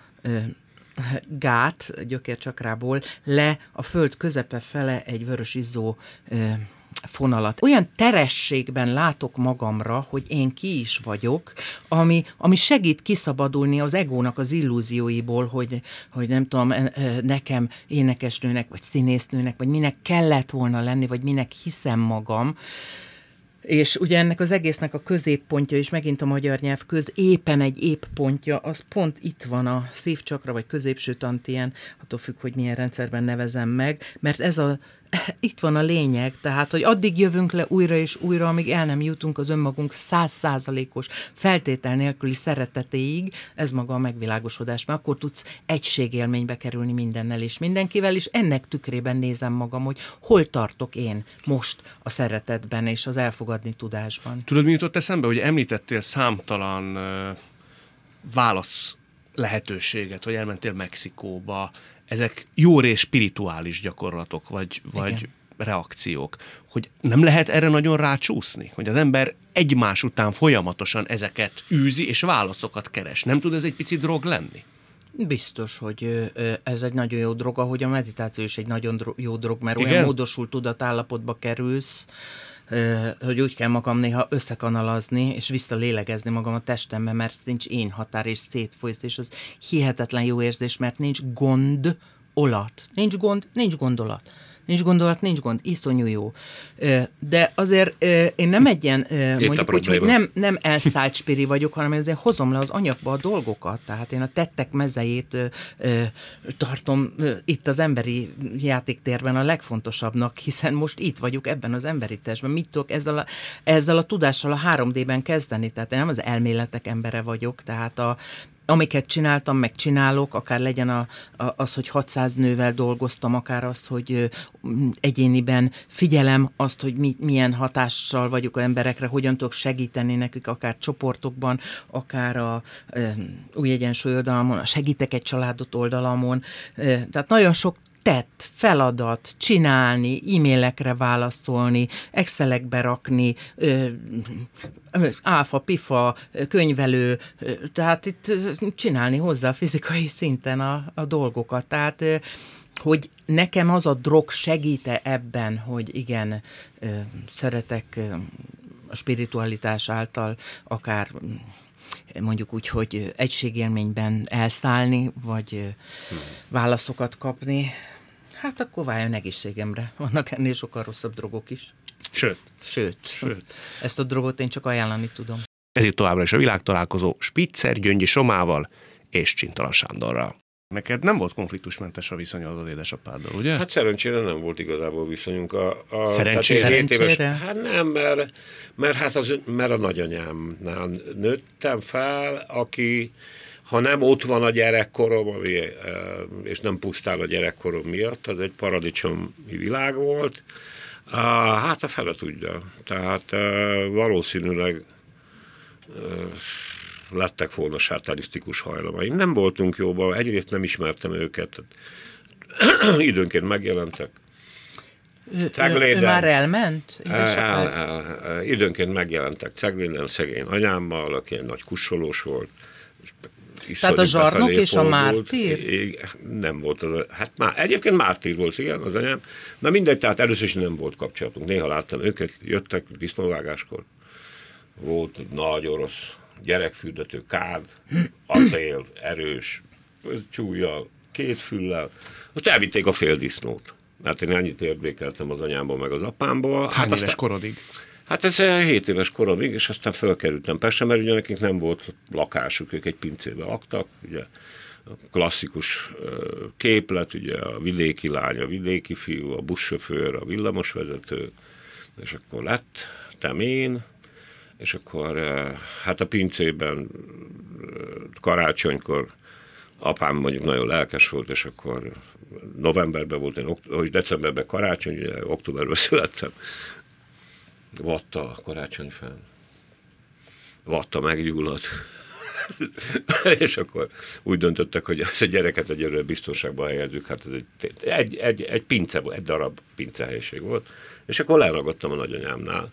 gát gyökércsakrából le a föld közepe fele egy vörös izzó fonalat. Olyan terességben látok magamra, hogy én ki is vagyok, ami, ami segít kiszabadulni az egónak az illúzióiból, hogy, hogy nem tudom, nekem énekesnőnek, vagy színésznőnek, vagy minek kellett volna lenni, vagy minek hiszem magam. És ugye ennek az egésznek a középpontja, és megint a magyar nyelv köz éppen egy épp pontja, az pont itt van a szívcsakra, vagy középső tantien, attól függ, hogy milyen rendszerben nevezem meg, mert ez a, itt van a lényeg, tehát, hogy addig jövünk le újra és újra, amíg el nem jutunk az önmagunk százszázalékos feltétel nélküli szeretetéig, ez maga a megvilágosodás, mert akkor tudsz egységélménybe kerülni mindennel és mindenkivel, és ennek tükrében nézem magam, hogy hol tartok én most a szeretetben és az elfogadni tudásban. Tudod, mi jutott eszembe, hogy említettél számtalan uh, válasz lehetőséget, hogy elmentél Mexikóba, ezek jó rész spirituális gyakorlatok, vagy, vagy reakciók, hogy nem lehet erre nagyon rácsúszni, hogy az ember egymás után folyamatosan ezeket űzi, és válaszokat keres. Nem tud ez egy pici drog lenni? Biztos, hogy ez egy nagyon jó drog, ahogy a meditáció is egy nagyon jó drog, mert Igen? olyan módosult tudatállapotba kerülsz, hogy úgy kell magam néha összekanalazni, és visszalélegezni magam a testembe, mert nincs én határ, és szétfolysz, és az hihetetlen jó érzés, mert nincs gond, olat. Nincs gond, nincs gondolat. Nincs gondolat, nincs gond, iszonyú jó. De azért én nem egy ilyen, mondjuk úgy, hogy nem, nem elszállt spiri vagyok, hanem ezért hozom le az anyagba a dolgokat. Tehát én a tettek mezejét tartom itt az emberi játéktérben a legfontosabbnak, hiszen most itt vagyok ebben az emberi testben. Mit tudok ezzel a, ezzel a tudással a 3D-ben kezdeni? Tehát én nem az elméletek embere vagyok, tehát a, amiket csináltam, meg csinálok, akár legyen a, a, az, hogy 600 nővel dolgoztam, akár az, hogy egyéniben figyelem azt, hogy mi, milyen hatással vagyok a emberekre, hogyan tudok segíteni nekük, akár csoportokban, akár a e, új egyensúly oldalamon, a segítek egy családot oldalamon. E, tehát nagyon sok tett, feladat, csinálni, e-mailekre válaszolni, excelekbe rakni, áfa, pifa, könyvelő, tehát itt csinálni hozzá fizikai szinten a, a dolgokat. Tehát hogy nekem az a drog segíte ebben, hogy igen, szeretek a spiritualitás által akár mondjuk úgy, hogy egységélményben elszállni, vagy hmm. válaszokat kapni, hát akkor váljon egészségemre. Vannak ennél sokkal rosszabb drogok is. Sőt. Sőt. Sőt. Ezt a drogot én csak ajánlani tudom. Ez itt továbbra is a világtalálkozó Spitzer Gyöngyi Somával és Csintala Sándorral. Neked nem volt konfliktusmentes a viszonyod az édesapáddal, ugye? Hát szerencsére nem volt igazából viszonyunk. A, a, szerencsére? szerencsére? Éves, hát nem, mert, mert, hát az, mert a nagyanyámnál nőttem fel, aki ha nem ott van a gyerekkorom, ami, eh, és nem pusztán a gyerekkorom miatt, az egy paradicsomi világ volt, hát a fele tudja. Tehát eh, valószínűleg eh, lettek volna sátanisztikus hajlamaim. Nem voltunk jóban, egyrészt nem ismertem őket, időnként megjelentek. Ő, ő már elment? El, el, el, időnként megjelentek Cegléden szegény anyámmal, aki egy nagy kussolós volt, tehát a zsarnok és fordult. a mártír? Nem volt az, hát már, egyébként mártír volt, igen, az anyám. Na mindegy, tehát először is nem volt kapcsolatunk. Néha láttam őket, jöttek disznóvágáskor. Volt egy nagy orosz gyerekfürdető, kád, acél, erős, csúlya, két füllel. Azt elvitték a fél disznót. Mert én ennyit értékeltem az anyámból, meg az apámból. Hány hát éves aztán, korodig? Hát ez 7 éves koromig, és aztán fölkerültem Pestre, mert ugye nekik nem volt lakásuk, ők egy pincébe laktak, ugye klasszikus képlet, ugye a vidéki lány, a vidéki fiú, a buszsofőr, a villamosvezető, és akkor lettem én, és akkor hát a pincében karácsonykor apám mondjuk nagyon lelkes volt, és akkor novemberben volt, én, hogy decemberben karácsony, ugye, októberben születtem, vatta a karácsonyfán. Vatta meggyulladt. és akkor úgy döntöttek, hogy ezt a gyereket egyelőre biztonságban helyezzük, hát ez egy, egy, egy, egy pince, egy darab pincehelyiség volt, és akkor leragadtam a nagyanyámnál,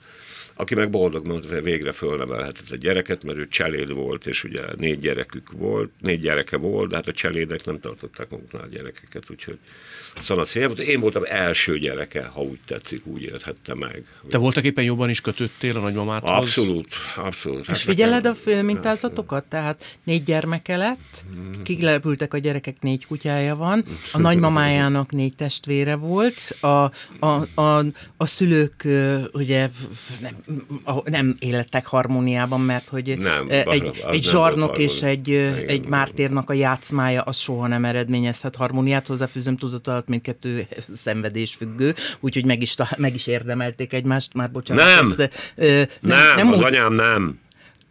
aki meg boldog, mert végre fölnevelhetett a gyereket, mert ő cseléd volt, és ugye négy gyerekük volt, négy gyereke volt, de hát a cselédek nem tartották maguknál a gyerekeket, úgyhogy szana szél volt. Én voltam első gyereke, ha úgy tetszik, úgy élhette meg. Te voltak éppen jobban is kötöttél a nagymamádhoz? Abszolút, abszolút. Hát és figyeled a mintázatokat? Tehát négy gyermeke lett, kilepültek a gyerekek, négy kutyája van, a nagymamájának négy testvére volt, a, a, a, a szülők ugye nem, nem élettek harmóniában, mert hogy nem, egy, egy zsarnok és egy, egy mártérnak a játszmája az soha nem eredményezhet harmóniát, hozzáfűzöm tudat alatt mindkettő szenvedésfüggő, úgyhogy meg is, meg is érdemelték egymást, már bocsánat. Nem, ezt, ö, nem, nem, nem az úgy, anyám nem.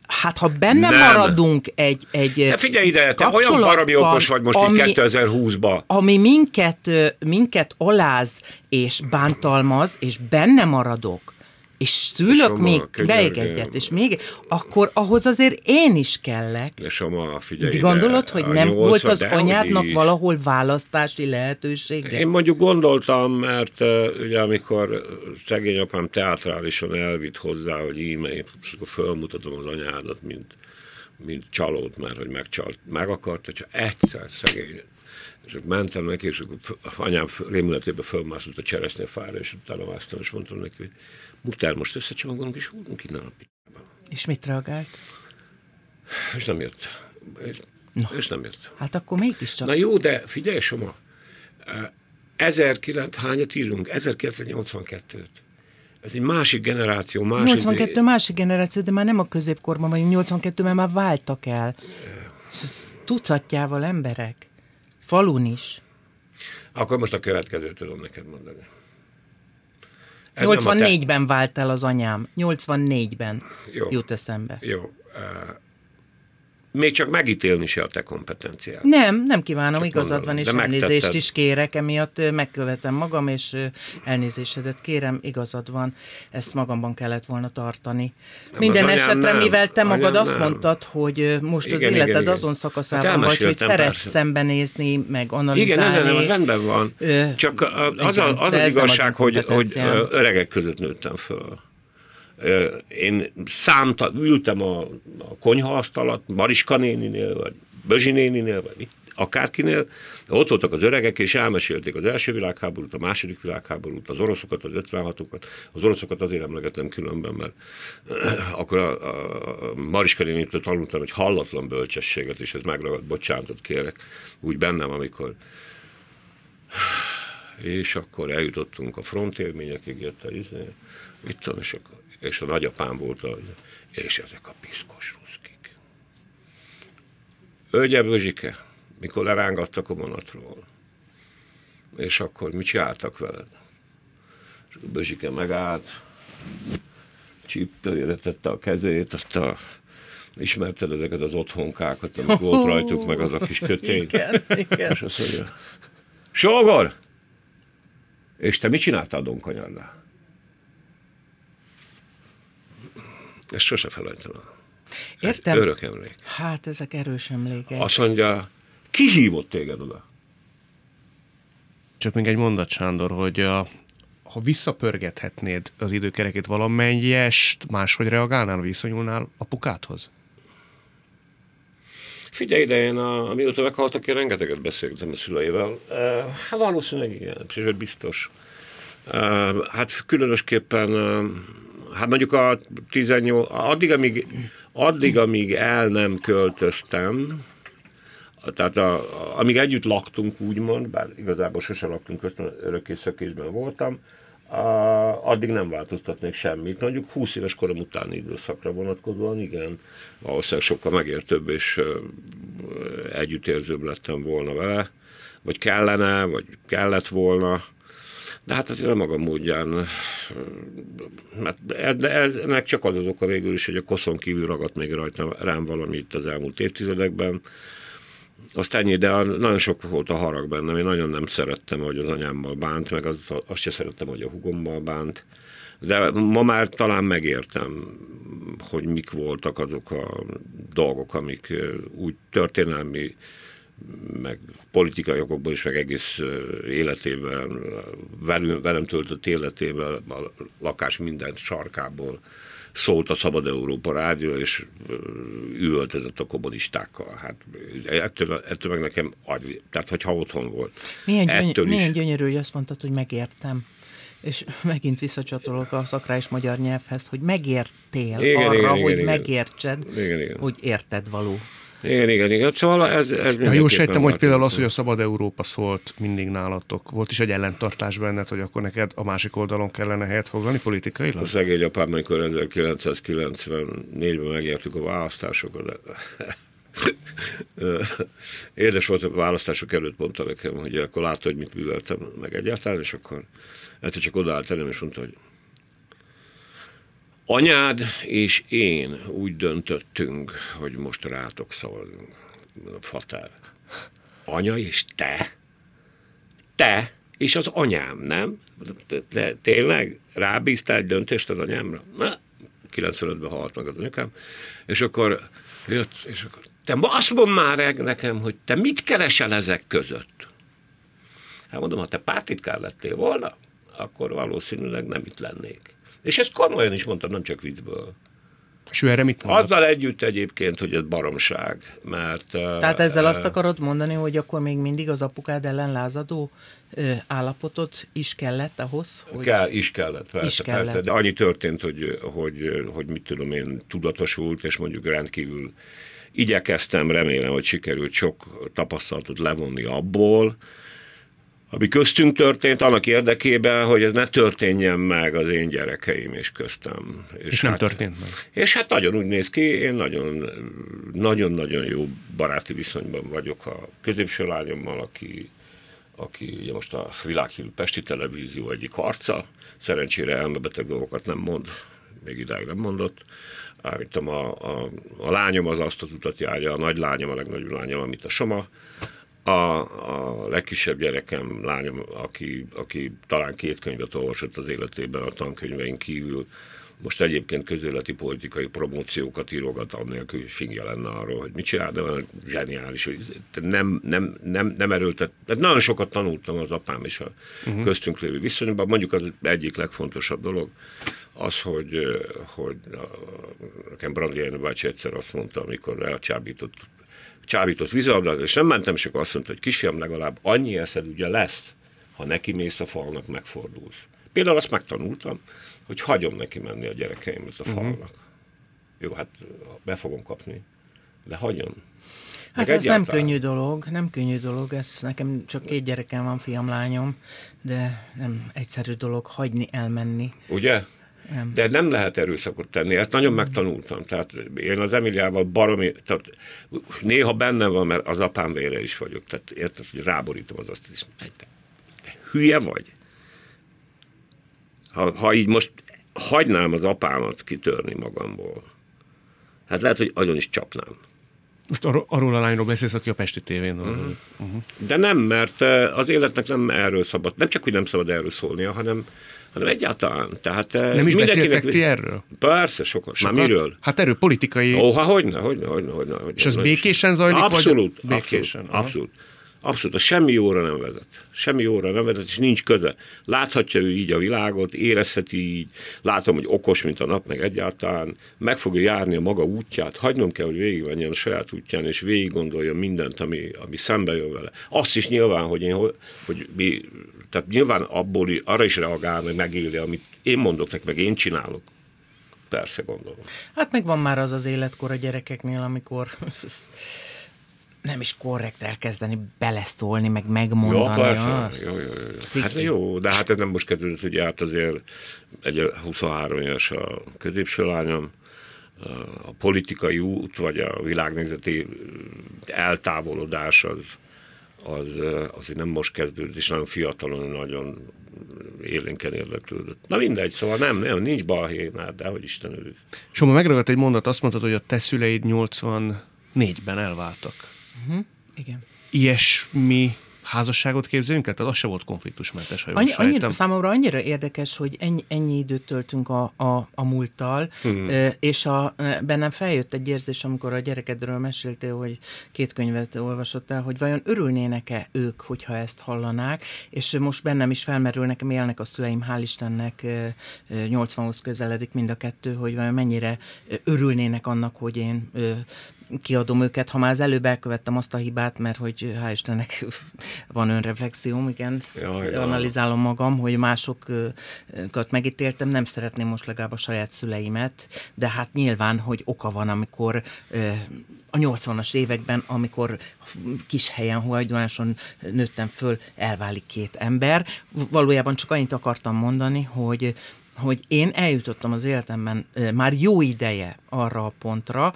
Hát ha benne nem. maradunk egy, egy Te figyelj ide, te olyan baromi okos vagy most ami, 2020-ba. Ami minket, minket aláz és bántalmaz, és benne maradok, és szülök még még egyet, és még, akkor ahhoz azért én is kellek. És ma, figyelj Gondolod, hogy nem 80, volt az anyádnak valahol választási lehetősége? Én mondjuk gondoltam, mert uh, ugye amikor szegény apám teatrálisan elvitt hozzá, hogy íme, és akkor fölmutatom az anyádat, mint, mint csalót, mert hogy megcsalt, meg akart, hogyha egyszer szegény és mentem neki, és akkor anyám rémületében fölmászott a cseresznyefára, és utána vásztam, és mondtam neki, hogy Mutár, most összecsomagolunk, és húzunk innen a picsába. És mit reagált? És nem jött. És, no. és nem jött. Hát akkor mégiscsak. Na jó, de figyelj, Soma, 1900, hányat írunk? 1982-t. Ez egy másik generáció. Másik 82 idő... másik generáció, de már nem a középkorban vagyunk. 82-ben már váltak el. Tucatjával emberek. Falun is. Akkor most a következőt tudom neked mondani. 84-ben vált el az anyám. 84-ben Jó. jut eszembe. Jó. Még csak megítélni se a te kompetenciád. Nem, nem kívánom, csak igazad mondom, van, és elnézést megtetted. is kérek, emiatt megkövetem magam, és elnézésedet kérem, igazad van, ezt magamban kellett volna tartani. Nem, Minden esetre, nem, mivel te magad azt nem. mondtad, hogy most igen, az életed igen, igen. azon szakaszában hát vagy, hogy szeretsz szembenézni, meg analizálni. Igen, nem, nem, az rendben van. Csak az, igen, az, az, az igazság, hogy, hogy öregek között nőttem föl én számta, ültem a, a konyhaasztalat, Mariska néninél, vagy Bözsi néninél, vagy mit, akárkinél, ott voltak az öregek, és elmesélték az első világháborút, a második világháborút, az oroszokat, az 56-okat. Az oroszokat azért emlegetem különben, mert akkor a, a, Mariska nénitől tanultam hogy hallatlan bölcsességet, és ez megragad, bocsánatot kérek, úgy bennem, amikor és akkor eljutottunk a frontélményekig, jött a izé, itt tudom, és akkor és a nagyapám volt, a, és ezek a piszkos ruszkik. Ögye Bözsike, mikor lerángattak a vonatról, és akkor mit csináltak veled? És a Bözsike megállt, csípőjére tette a kezét, azt a ismerted ezeket az otthonkákat, amik volt rajtuk, meg az a kis kötény. Igen, igen. És azt mondja, Sógor! És te mit csináltál donkanyarnál? Ezt sose felejtem el. Értem. Örök emlék. Hát ezek erős emlékek. Azt mondja, ki hívott téged oda? Csak még egy mondat, Sándor, hogy a, ha visszapörgethetnéd az időkerekét valamelyest, máshogy reagálnál, viszonyulnál apukádhoz? Figyelj ide, én a, amióta meghaltak, én rengeteget beszéltem a szüleivel. Uh, hát valószínűleg igen, és biztos. Uh, hát különösképpen uh, hát mondjuk a 18, addig, amíg, addig, amíg el nem költöztem, tehát a, amíg együtt laktunk, úgymond, bár igazából sose laktunk, örökké szökésben voltam, a, addig nem változtatnék semmit. Mondjuk 20 éves korom utáni időszakra vonatkozóan, igen, valószínűleg sokkal megértőbb és együttérzőbb lettem volna vele, vagy kellene, vagy kellett volna. De hát a maga módján, mert ennek csak az az oka végül is, hogy a koszon kívül ragadt még rajta rám valami itt az elmúlt évtizedekben. Azt ennyi, de nagyon sok volt a harag bennem. Én nagyon nem szerettem, hogy az anyámmal bánt, meg az, azt sem szerettem, hogy a hugommal bánt. De ma már talán megértem, hogy mik voltak azok a dolgok, amik úgy történelmi meg politikai okokból is, meg egész életében, velem, velem töltött életében, a lakás minden sarkából szólt a Szabad Európa rádió, és üvöltözött a kommunistákkal. Hát ettől, ettől meg nekem agy, tehát hogyha otthon volt. Milyen, gyöny- milyen gyönyörű, hogy azt mondtad, hogy megértem és megint visszacsatolok a szakrális magyar nyelvhez, hogy megértél igen, arra, igen, hogy igen, megértsed, igen, igen. hogy érted való. Igen, igen, igen. Szóval ez, ez De jól sejtem, hogy például az, hogy a Szabad Európa szólt mindig nálatok. Volt is egy ellentartás benned, hogy akkor neked a másik oldalon kellene helyet foglalni politikailag? A szegény apám, amikor 1994-ben megértük a választásokat, Édes volt a választások előtt mondta nekem, hogy akkor látta, hogy mit műveltem meg egyáltalán, és akkor egyszer csak odaállt elém, és mondta, hogy anyád és én úgy döntöttünk, hogy most rátok szavazunk. Fater. Anya és te? Te és az anyám, nem? De tényleg rábíztál egy döntést az anyámra? Na, 95-ben halt meg az anyukám, és akkor jött, és akkor te azt mondd már nekem, hogy te mit keresel ezek között? Hát mondom, ha te pártitkár lettél volna, akkor valószínűleg nem itt lennék. És ezt komolyan is mondtam, nem csak viccből. És ő erre mit mondott? Azzal együtt egyébként, hogy ez baromság, mert... Tehát ezzel uh, azt akarod mondani, hogy akkor még mindig az apukád ellen lázadó uh, állapotot is kellett ahhoz? Hogy... Kell, is kellett, persze, is kellett. persze. De annyi történt, hogy, hogy, hogy mit tudom én, tudatosult, és mondjuk rendkívül igyekeztem, remélem, hogy sikerült sok tapasztalatot levonni abból, ami köztünk történt, annak érdekében, hogy ez ne történjen meg az én gyerekeim és köztem. És, és hát, nem történt meg. És hát nagyon úgy néz ki, én nagyon, nagyon-nagyon jó baráti viszonyban vagyok a középső lányommal, aki, aki ugye most a világhírű Pesti Televízió egyik harca, szerencsére elmebeteg dolgokat nem mond, még idáig nem mondott. Állítom, a, a, a lányom az azt az utat járja, a nagy lányom, a legnagyobb lányom, amit a Soma, a, a legkisebb gyerekem, lányom, aki, aki talán két könyvet olvasott az életében a tankönyveink kívül, most egyébként közéleti politikai promóciókat írogat, annélkül, hogy fingja lenne arról, hogy mit csinál, de olyan zseniális, hogy nem, nem, nem, nem erőltet. Tehát nagyon sokat tanultam az apám és a uh-huh. köztünk lévő viszonyban. Mondjuk az egyik legfontosabb dolog az, hogy, hogy nekem Brandi bácsi egyszer azt mondta, amikor elcsábított csábított vízilabdát, és nem mentem, és akkor azt mondta, hogy kisfiam, legalább annyi eszed ugye lesz, ha neki mész a falnak, megfordulsz. Például azt megtanultam, hogy hagyom neki menni a gyerekeimet a mhm. falnak. Uh-huh. Jó, hát be fogom kapni, de hagyom. Hát ez egyáltalán... nem könnyű dolog, nem könnyű dolog, ez nekem csak két gyerekem van, fiam, lányom, de nem egyszerű dolog hagyni, elmenni. Ugye? Nem. De nem lehet erőszakot tenni, ezt nagyon megtanultam. Tehát én az Emiliával baromi, tehát néha bennem van, mert az apám vére is vagyok. Tehát érted, hogy ráborítom az azt, és te, te hülye vagy? Ha, ha így most hagynám az apámat kitörni magamból, hát lehet, hogy agyon is csapnám. Most ar- arról a lányról beszélsz, aki a Pesti tévén van. Uh-huh. Uh-huh. De nem, mert az életnek nem erről szabad, nem csak, hogy nem szabad erről szólnia, hanem hanem egyáltalán. Tehát nem is beszéltek ti erről? Persze, sokat. sokat. Már miről? Hát erről politikai... Ó, ha hogyne, hogyne, hogyne, hogyne, hogyne. És az békésen zajlik? Abszolút, vagy békésen. Abszolút, abszolút. Abszolút, semmi jóra nem vezet. Semmi jóra nem vezet, és nincs köze. Láthatja ő így a világot, érezheti így, látom, hogy okos, mint a nap, meg egyáltalán, meg fogja járni a maga útját, hagynom kell, hogy végigmenjen a saját útján, és végig gondolja mindent, ami, ami szembe jön vele. Azt is nyilván, hogy én, hogy mi, tehát nyilván abból arra is reagál, meg megéli, amit én mondok neki, meg én csinálok. Persze, gondolom. Hát meg van már az az életkor a gyerekeknél, amikor nem is korrekt elkezdeni beleszólni, meg megmondani. Ja, persze. Jó, jó, jó. Hát jó, de hát ez nem most kezdődött, hogy át azért egy 23 éves a középső lányom, a politikai út, vagy a világnézeti eltávolodás az, az azért nem most kezdődött, és nagyon fiatalon, nagyon élénken érdeklődött. Na mindegy, szóval nem, nem nincs balhé már, de hogy Isten örül. Soma, megragadt egy mondat, azt mondtad, hogy a te szüleid 84-ben elváltak. Uh-huh. Igen. Ilyesmi házasságot képzelünk el? Tehát az se volt konfliktusmentes, ha jól Annyi, sejtem. annyira, számomra annyira érdekes, hogy ennyi, ennyi időt töltünk a, a, a múlttal, hmm. és a, bennem feljött egy érzés, amikor a gyerekedről meséltél, hogy két könyvet olvasott el, hogy vajon örülnének-e ők, hogyha ezt hallanák, és most bennem is felmerül, nekem élnek a szüleim, hál' Istennek 80-hoz közeledik mind a kettő, hogy vajon mennyire örülnének annak, hogy én kiadom őket, ha már az előbb elkövettem azt a hibát, mert hogy hál' Istennek van önreflexióm, igen, Jaj, analizálom magam, hogy másokat megítéltem, nem szeretném most legalább a saját szüleimet, de hát nyilván, hogy oka van, amikor a 80-as években, amikor kis helyen, hajdonáson nőttem föl, elválik két ember. Valójában csak annyit akartam mondani, hogy hogy én eljutottam az életemben már jó ideje arra a pontra,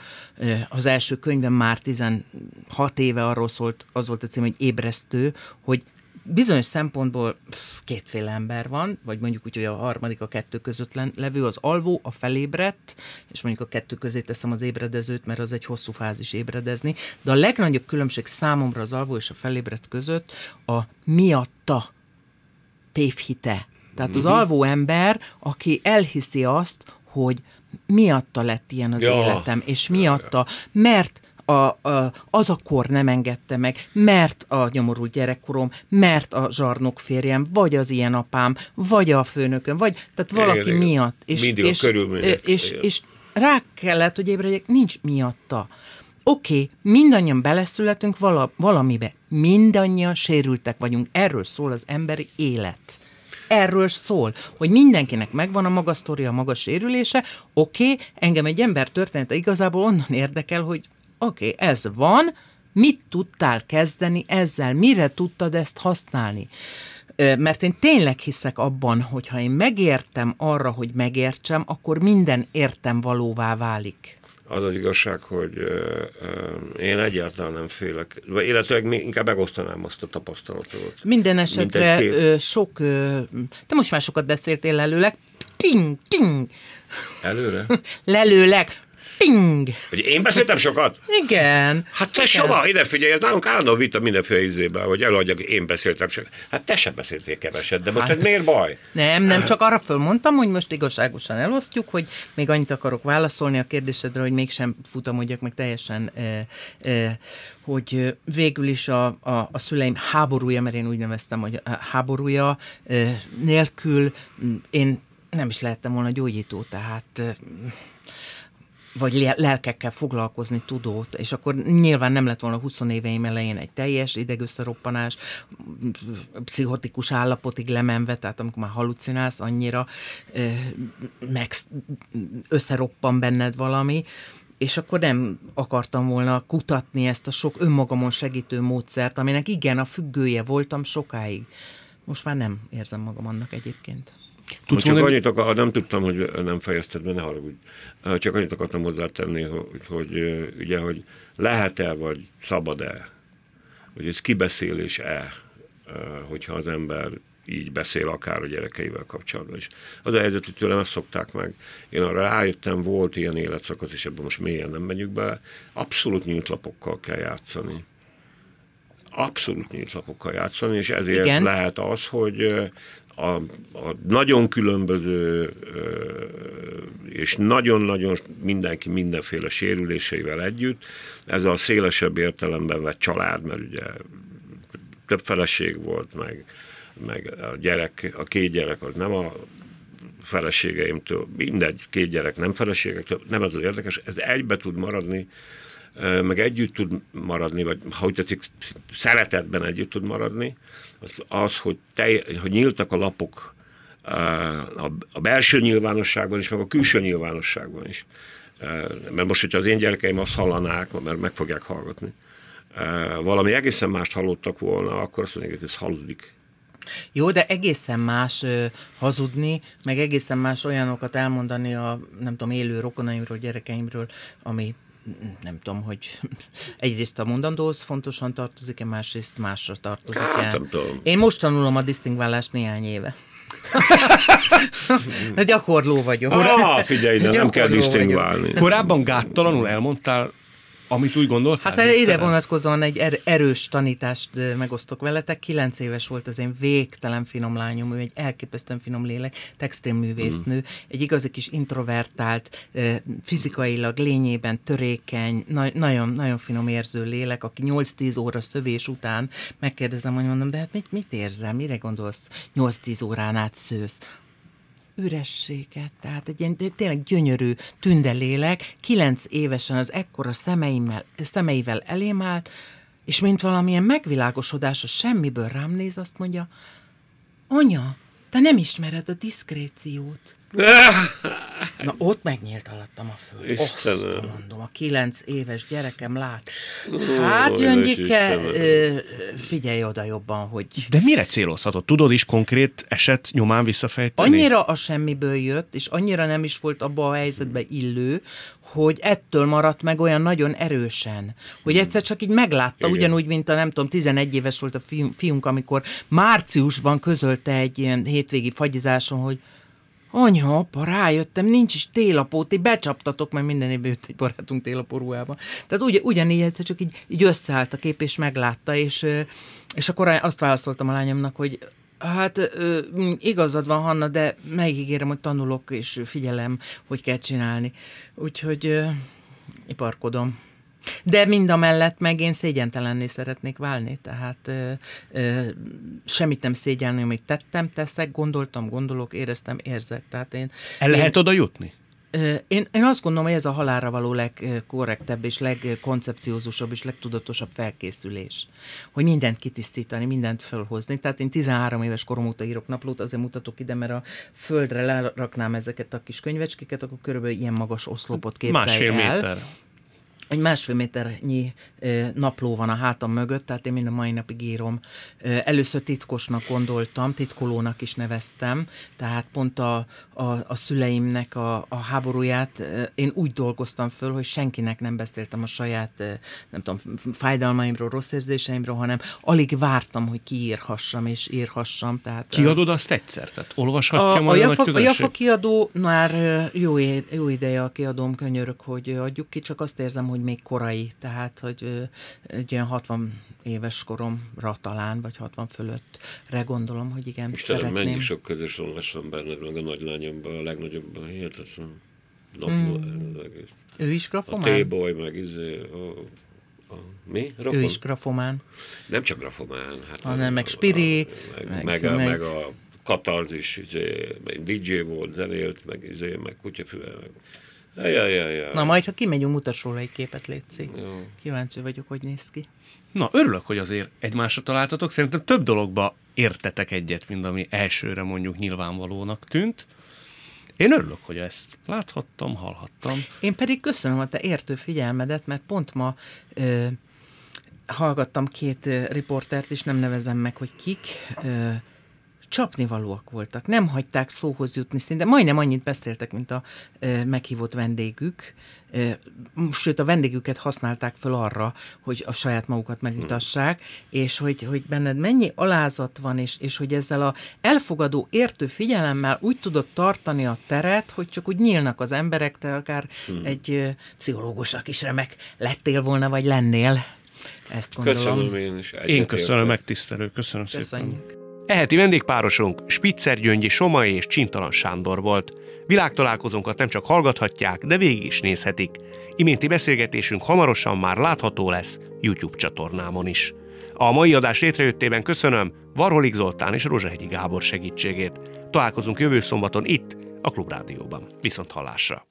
az első könyvem már 16 éve arról szólt, az volt a cím, hogy ébresztő, hogy bizonyos szempontból kétféle ember van, vagy mondjuk úgy, hogy a harmadik a kettő között levő, az alvó, a felébredt, és mondjuk a kettő közé teszem az ébredezőt, mert az egy hosszú fázis ébredezni, de a legnagyobb különbség számomra az alvó és a felébredt között a miatta tévhite tehát az mhm. alvó ember, aki elhiszi azt, hogy miatta lett ilyen az ja. életem, és miatta, mert a, a, az a kor nem engedte meg, mert a nyomorult gyerekkorom, mert a zsarnok férjem, vagy az ilyen apám, vagy a főnököm, vagy, tehát valaki igen, miatt. És, Mindig és, a és, és, és rá kellett, hogy ébredjek, nincs miatta. Oké, okay, mindannyian beleszületünk vala, valamibe, mindannyian sérültek vagyunk, erről szól az emberi élet erről szól, hogy mindenkinek megvan a maga sztoria, a maga sérülése, oké, okay, engem egy ember története igazából onnan érdekel, hogy oké, okay, ez van, mit tudtál kezdeni ezzel, mire tudtad ezt használni? Mert én tényleg hiszek abban, hogy ha én megértem arra, hogy megértsem, akkor minden értem valóvá válik. Az az igazság, hogy én egyáltalán nem félek, vagy illetve inkább megosztanám azt a tapasztalatot. Minden esetre kép... sok, te most már sokat beszéltél előleg, ting, ting. Előre? Lelőleg. Ping! Hogy én beszéltem sokat? Igen. Hát te soha, ide figyelj, ez nálunk állandó vita mindenféle izében, hogy eladjak, én beszéltem sokat. Hát te sem beszéltél keveset, de most hát, ez miért baj? Nem, nem, csak arra fölmondtam, hogy most igazságosan elosztjuk, hogy még annyit akarok válaszolni a kérdésedre, hogy mégsem futamodjak meg teljesen, eh, eh, hogy végül is a, a, a szüleim háborúja, mert én úgy neveztem, hogy háborúja eh, nélkül én nem is lehettem volna gyógyító, tehát vagy lelkekkel foglalkozni tudót, és akkor nyilván nem lett volna 20 éveim elején egy teljes idegösszeroppanás, pszichotikus állapotig lemenve, tehát amikor már halucinálsz annyira, meg összeroppan benned valami, és akkor nem akartam volna kutatni ezt a sok önmagamon segítő módszert, aminek igen, a függője voltam sokáig. Most már nem érzem magam annak egyébként. Tudsz csak mondani? annyit akar, nem tudtam, hogy nem fejezted be, ne haragudj. Csak annyit akartam hozzátenni, hogy, hogy ugye, hogy lehet-e, vagy szabad-e, hogy ez kibeszélés-e, hogyha az ember így beszél akár a gyerekeivel kapcsolatban is. Az a helyzet, hogy tőlem ezt szokták meg. Én arra rájöttem, volt ilyen életszakasz, és ebben most mélyen nem megyünk be. Abszolút nyílt lapokkal kell játszani. Abszolút nyílt lapokkal játszani, és ezért Igen. lehet az, hogy a, a nagyon különböző és nagyon-nagyon mindenki mindenféle sérüléseivel együtt, ez a szélesebb értelemben vett család, mert ugye több feleség volt, meg, meg a gyerek, a két gyerek az nem a feleségeimtől, mindegy, két gyerek nem feleségektől, nem ez az érdekes, ez egybe tud maradni, meg együtt tud maradni, vagy ha úgy tetszik, szeretetben együtt tud maradni, az, az hogy, te, hogy nyíltak a lapok a, a belső nyilvánosságban is, meg a külső nyilvánosságban is. Mert most, hogyha az én gyerekeim azt hallanák, mert meg fogják hallgatni, valami egészen mást hallottak volna, akkor azt mondják, hogy ez hazudik. Jó, de egészen más ö, hazudni, meg egészen más olyanokat elmondani a, nem tudom, élő rokonaimról, gyerekeimről, ami nem tudom, hogy egyrészt a mondandóhoz fontosan tartozik-e, másrészt másra tartozik-e. Hát, nem tudom. Én most tanulom a disztingválást néhány éve. De gyakorló vagyok. Ah, figyelj, de nem kell disztingválni. Korábban gáttalanul elmondtál Amit úgy gondoltál? Hát ide vonatkozóan egy er- erős tanítást megosztok veletek. Kilenc éves volt az én végtelen finom lányom, ő egy elképesztően finom lélek, textilművésznő, mm. egy igazi kis introvertált, fizikailag lényében törékeny, na- nagyon, nagyon finom érző lélek, aki 8-10 óra szövés után megkérdezem, hogy mondom, de hát mit, mit érzel, mire gondolsz 8-10 órán át szősz? Ürességet, tehát egy ilyen tényleg gyönyörű tündelélek, kilenc évesen az ekkora szemeimmel, szemeivel elém állt, és mint valamilyen megvilágosodás a semmiből rám néz, azt mondja, anya, te nem ismered a diszkréciót. Na ott megnyílt alattam a föld. Istenem. Azt mondom, a kilenc éves gyerekem lát. Hát, Gyöngyike, figyelj oda jobban, hogy... De mire célozhatott? Tudod is konkrét eset nyomán visszafejteni? Annyira a semmiből jött, és annyira nem is volt abba a helyzetbe illő, hogy ettől maradt meg olyan nagyon erősen, hogy egyszer csak így meglátta, Igen. ugyanúgy, mint a nem tudom, 11 éves volt a fiunk, amikor márciusban közölte egy ilyen hétvégi fagyizáson, hogy Anya, apa, rájöttem, nincs is télapó, ti becsaptatok, mert minden évben jött egy barátunk télapó ruhába. Tehát ugy, ugyanígy egyszer csak így, így összeállt a kép, és meglátta, és, és akkor azt válaszoltam a lányomnak, hogy Hát igazad van, Hanna, de megígérem, hogy tanulok, és figyelem, hogy kell csinálni. Úgyhogy iparkodom. De mind a mellett meg én szégyentelenné szeretnék válni, tehát ö, ö, semmit nem szégyelni, amit tettem, teszek, gondoltam, gondolok, éreztem, érzek. Tehát én, El lehet én, oda jutni? Én, én azt gondolom, hogy ez a halálra való legkorrektebb és legkoncepciózusabb és legtudatosabb felkészülés. Hogy mindent kitisztítani, mindent felhozni. Tehát én 13 éves korom óta írok naplót, azért mutatok ide, mert a földre leraknám ezeket a kis könyvecskéket, akkor körülbelül ilyen magas oszlopot képzelj Másfél el. méter egy másfél méternyi napló van a hátam mögött, tehát én mind a mai napig írom. Először titkosnak gondoltam, titkolónak is neveztem, tehát pont a, a, a szüleimnek a, a háborúját én úgy dolgoztam föl, hogy senkinek nem beszéltem a saját, nem tudom, fájdalmaimról, rossz érzéseimről, hanem alig vártam, hogy kiírhassam és írhassam. Tehát, Kiadod azt egyszer? Tehát olvashatja a, majd a, Jafa, a Jafa kiadó már jó, jó ideje a kiadóm könyörök, hogy adjuk ki, csak azt érzem, hogy hogy még korai, tehát hogy egy olyan 60 éves koromra talán, vagy 60 fölöttre gondolom, hogy igen, Istenem, szeretném. mennyi sok közös vonás van benned, meg a nagylányomban, a legnagyobbban, hihetetlen. Napló, mm. egész. Ő is grafomán? A T-boy, meg izé, a, a, mi? Rokon? Ő is grafomán. Nem csak grafomán. Hát hanem meg spiri. Meg, meg, meg, a, meg, meg a katarzis, izé, DJ volt, zenélt, meg, izé, meg kutyafüve, meg Ja, ja, ja. Na majd, ha kimegyünk, mutass róla egy képet, létszik. Kíváncsi vagyok, hogy néz ki. Na, örülök, hogy azért egymásra találtatok. Szerintem több dologba értetek egyet, mint ami elsőre mondjuk nyilvánvalónak tűnt. Én örülök, hogy ezt láthattam, hallhattam. Én pedig köszönöm a te értő figyelmedet, mert pont ma ö, hallgattam két riportert, és nem nevezem meg, hogy kik. Ö, csapnivalóak voltak, nem hagyták szóhoz jutni, szinte majdnem annyit beszéltek, mint a e, meghívott vendégük, e, sőt a vendégüket használták fel arra, hogy a saját magukat megmutassák, és hogy, hogy benned mennyi alázat van, és, és hogy ezzel a elfogadó, értő figyelemmel úgy tudod tartani a teret, hogy csak úgy nyílnak az emberek, te akár hmm. egy e, pszichológusnak is remek lettél volna, vagy lennél. Ezt gondolom. Köszönöm én is. Én köszönöm, megtisztelő. Köszönöm Köszönjük. szépen. Eheti vendégpárosunk Spitzer Gyöngyi Somai és Csintalan Sándor volt. Világtalálkozónkat nem csak hallgathatják, de végig is nézhetik. Iménti beszélgetésünk hamarosan már látható lesz YouTube csatornámon is. A mai adás létrejöttében köszönöm Varholik Zoltán és Rozsahegyi Gábor segítségét. Találkozunk jövő szombaton itt, a Klubrádióban. Viszont hallásra!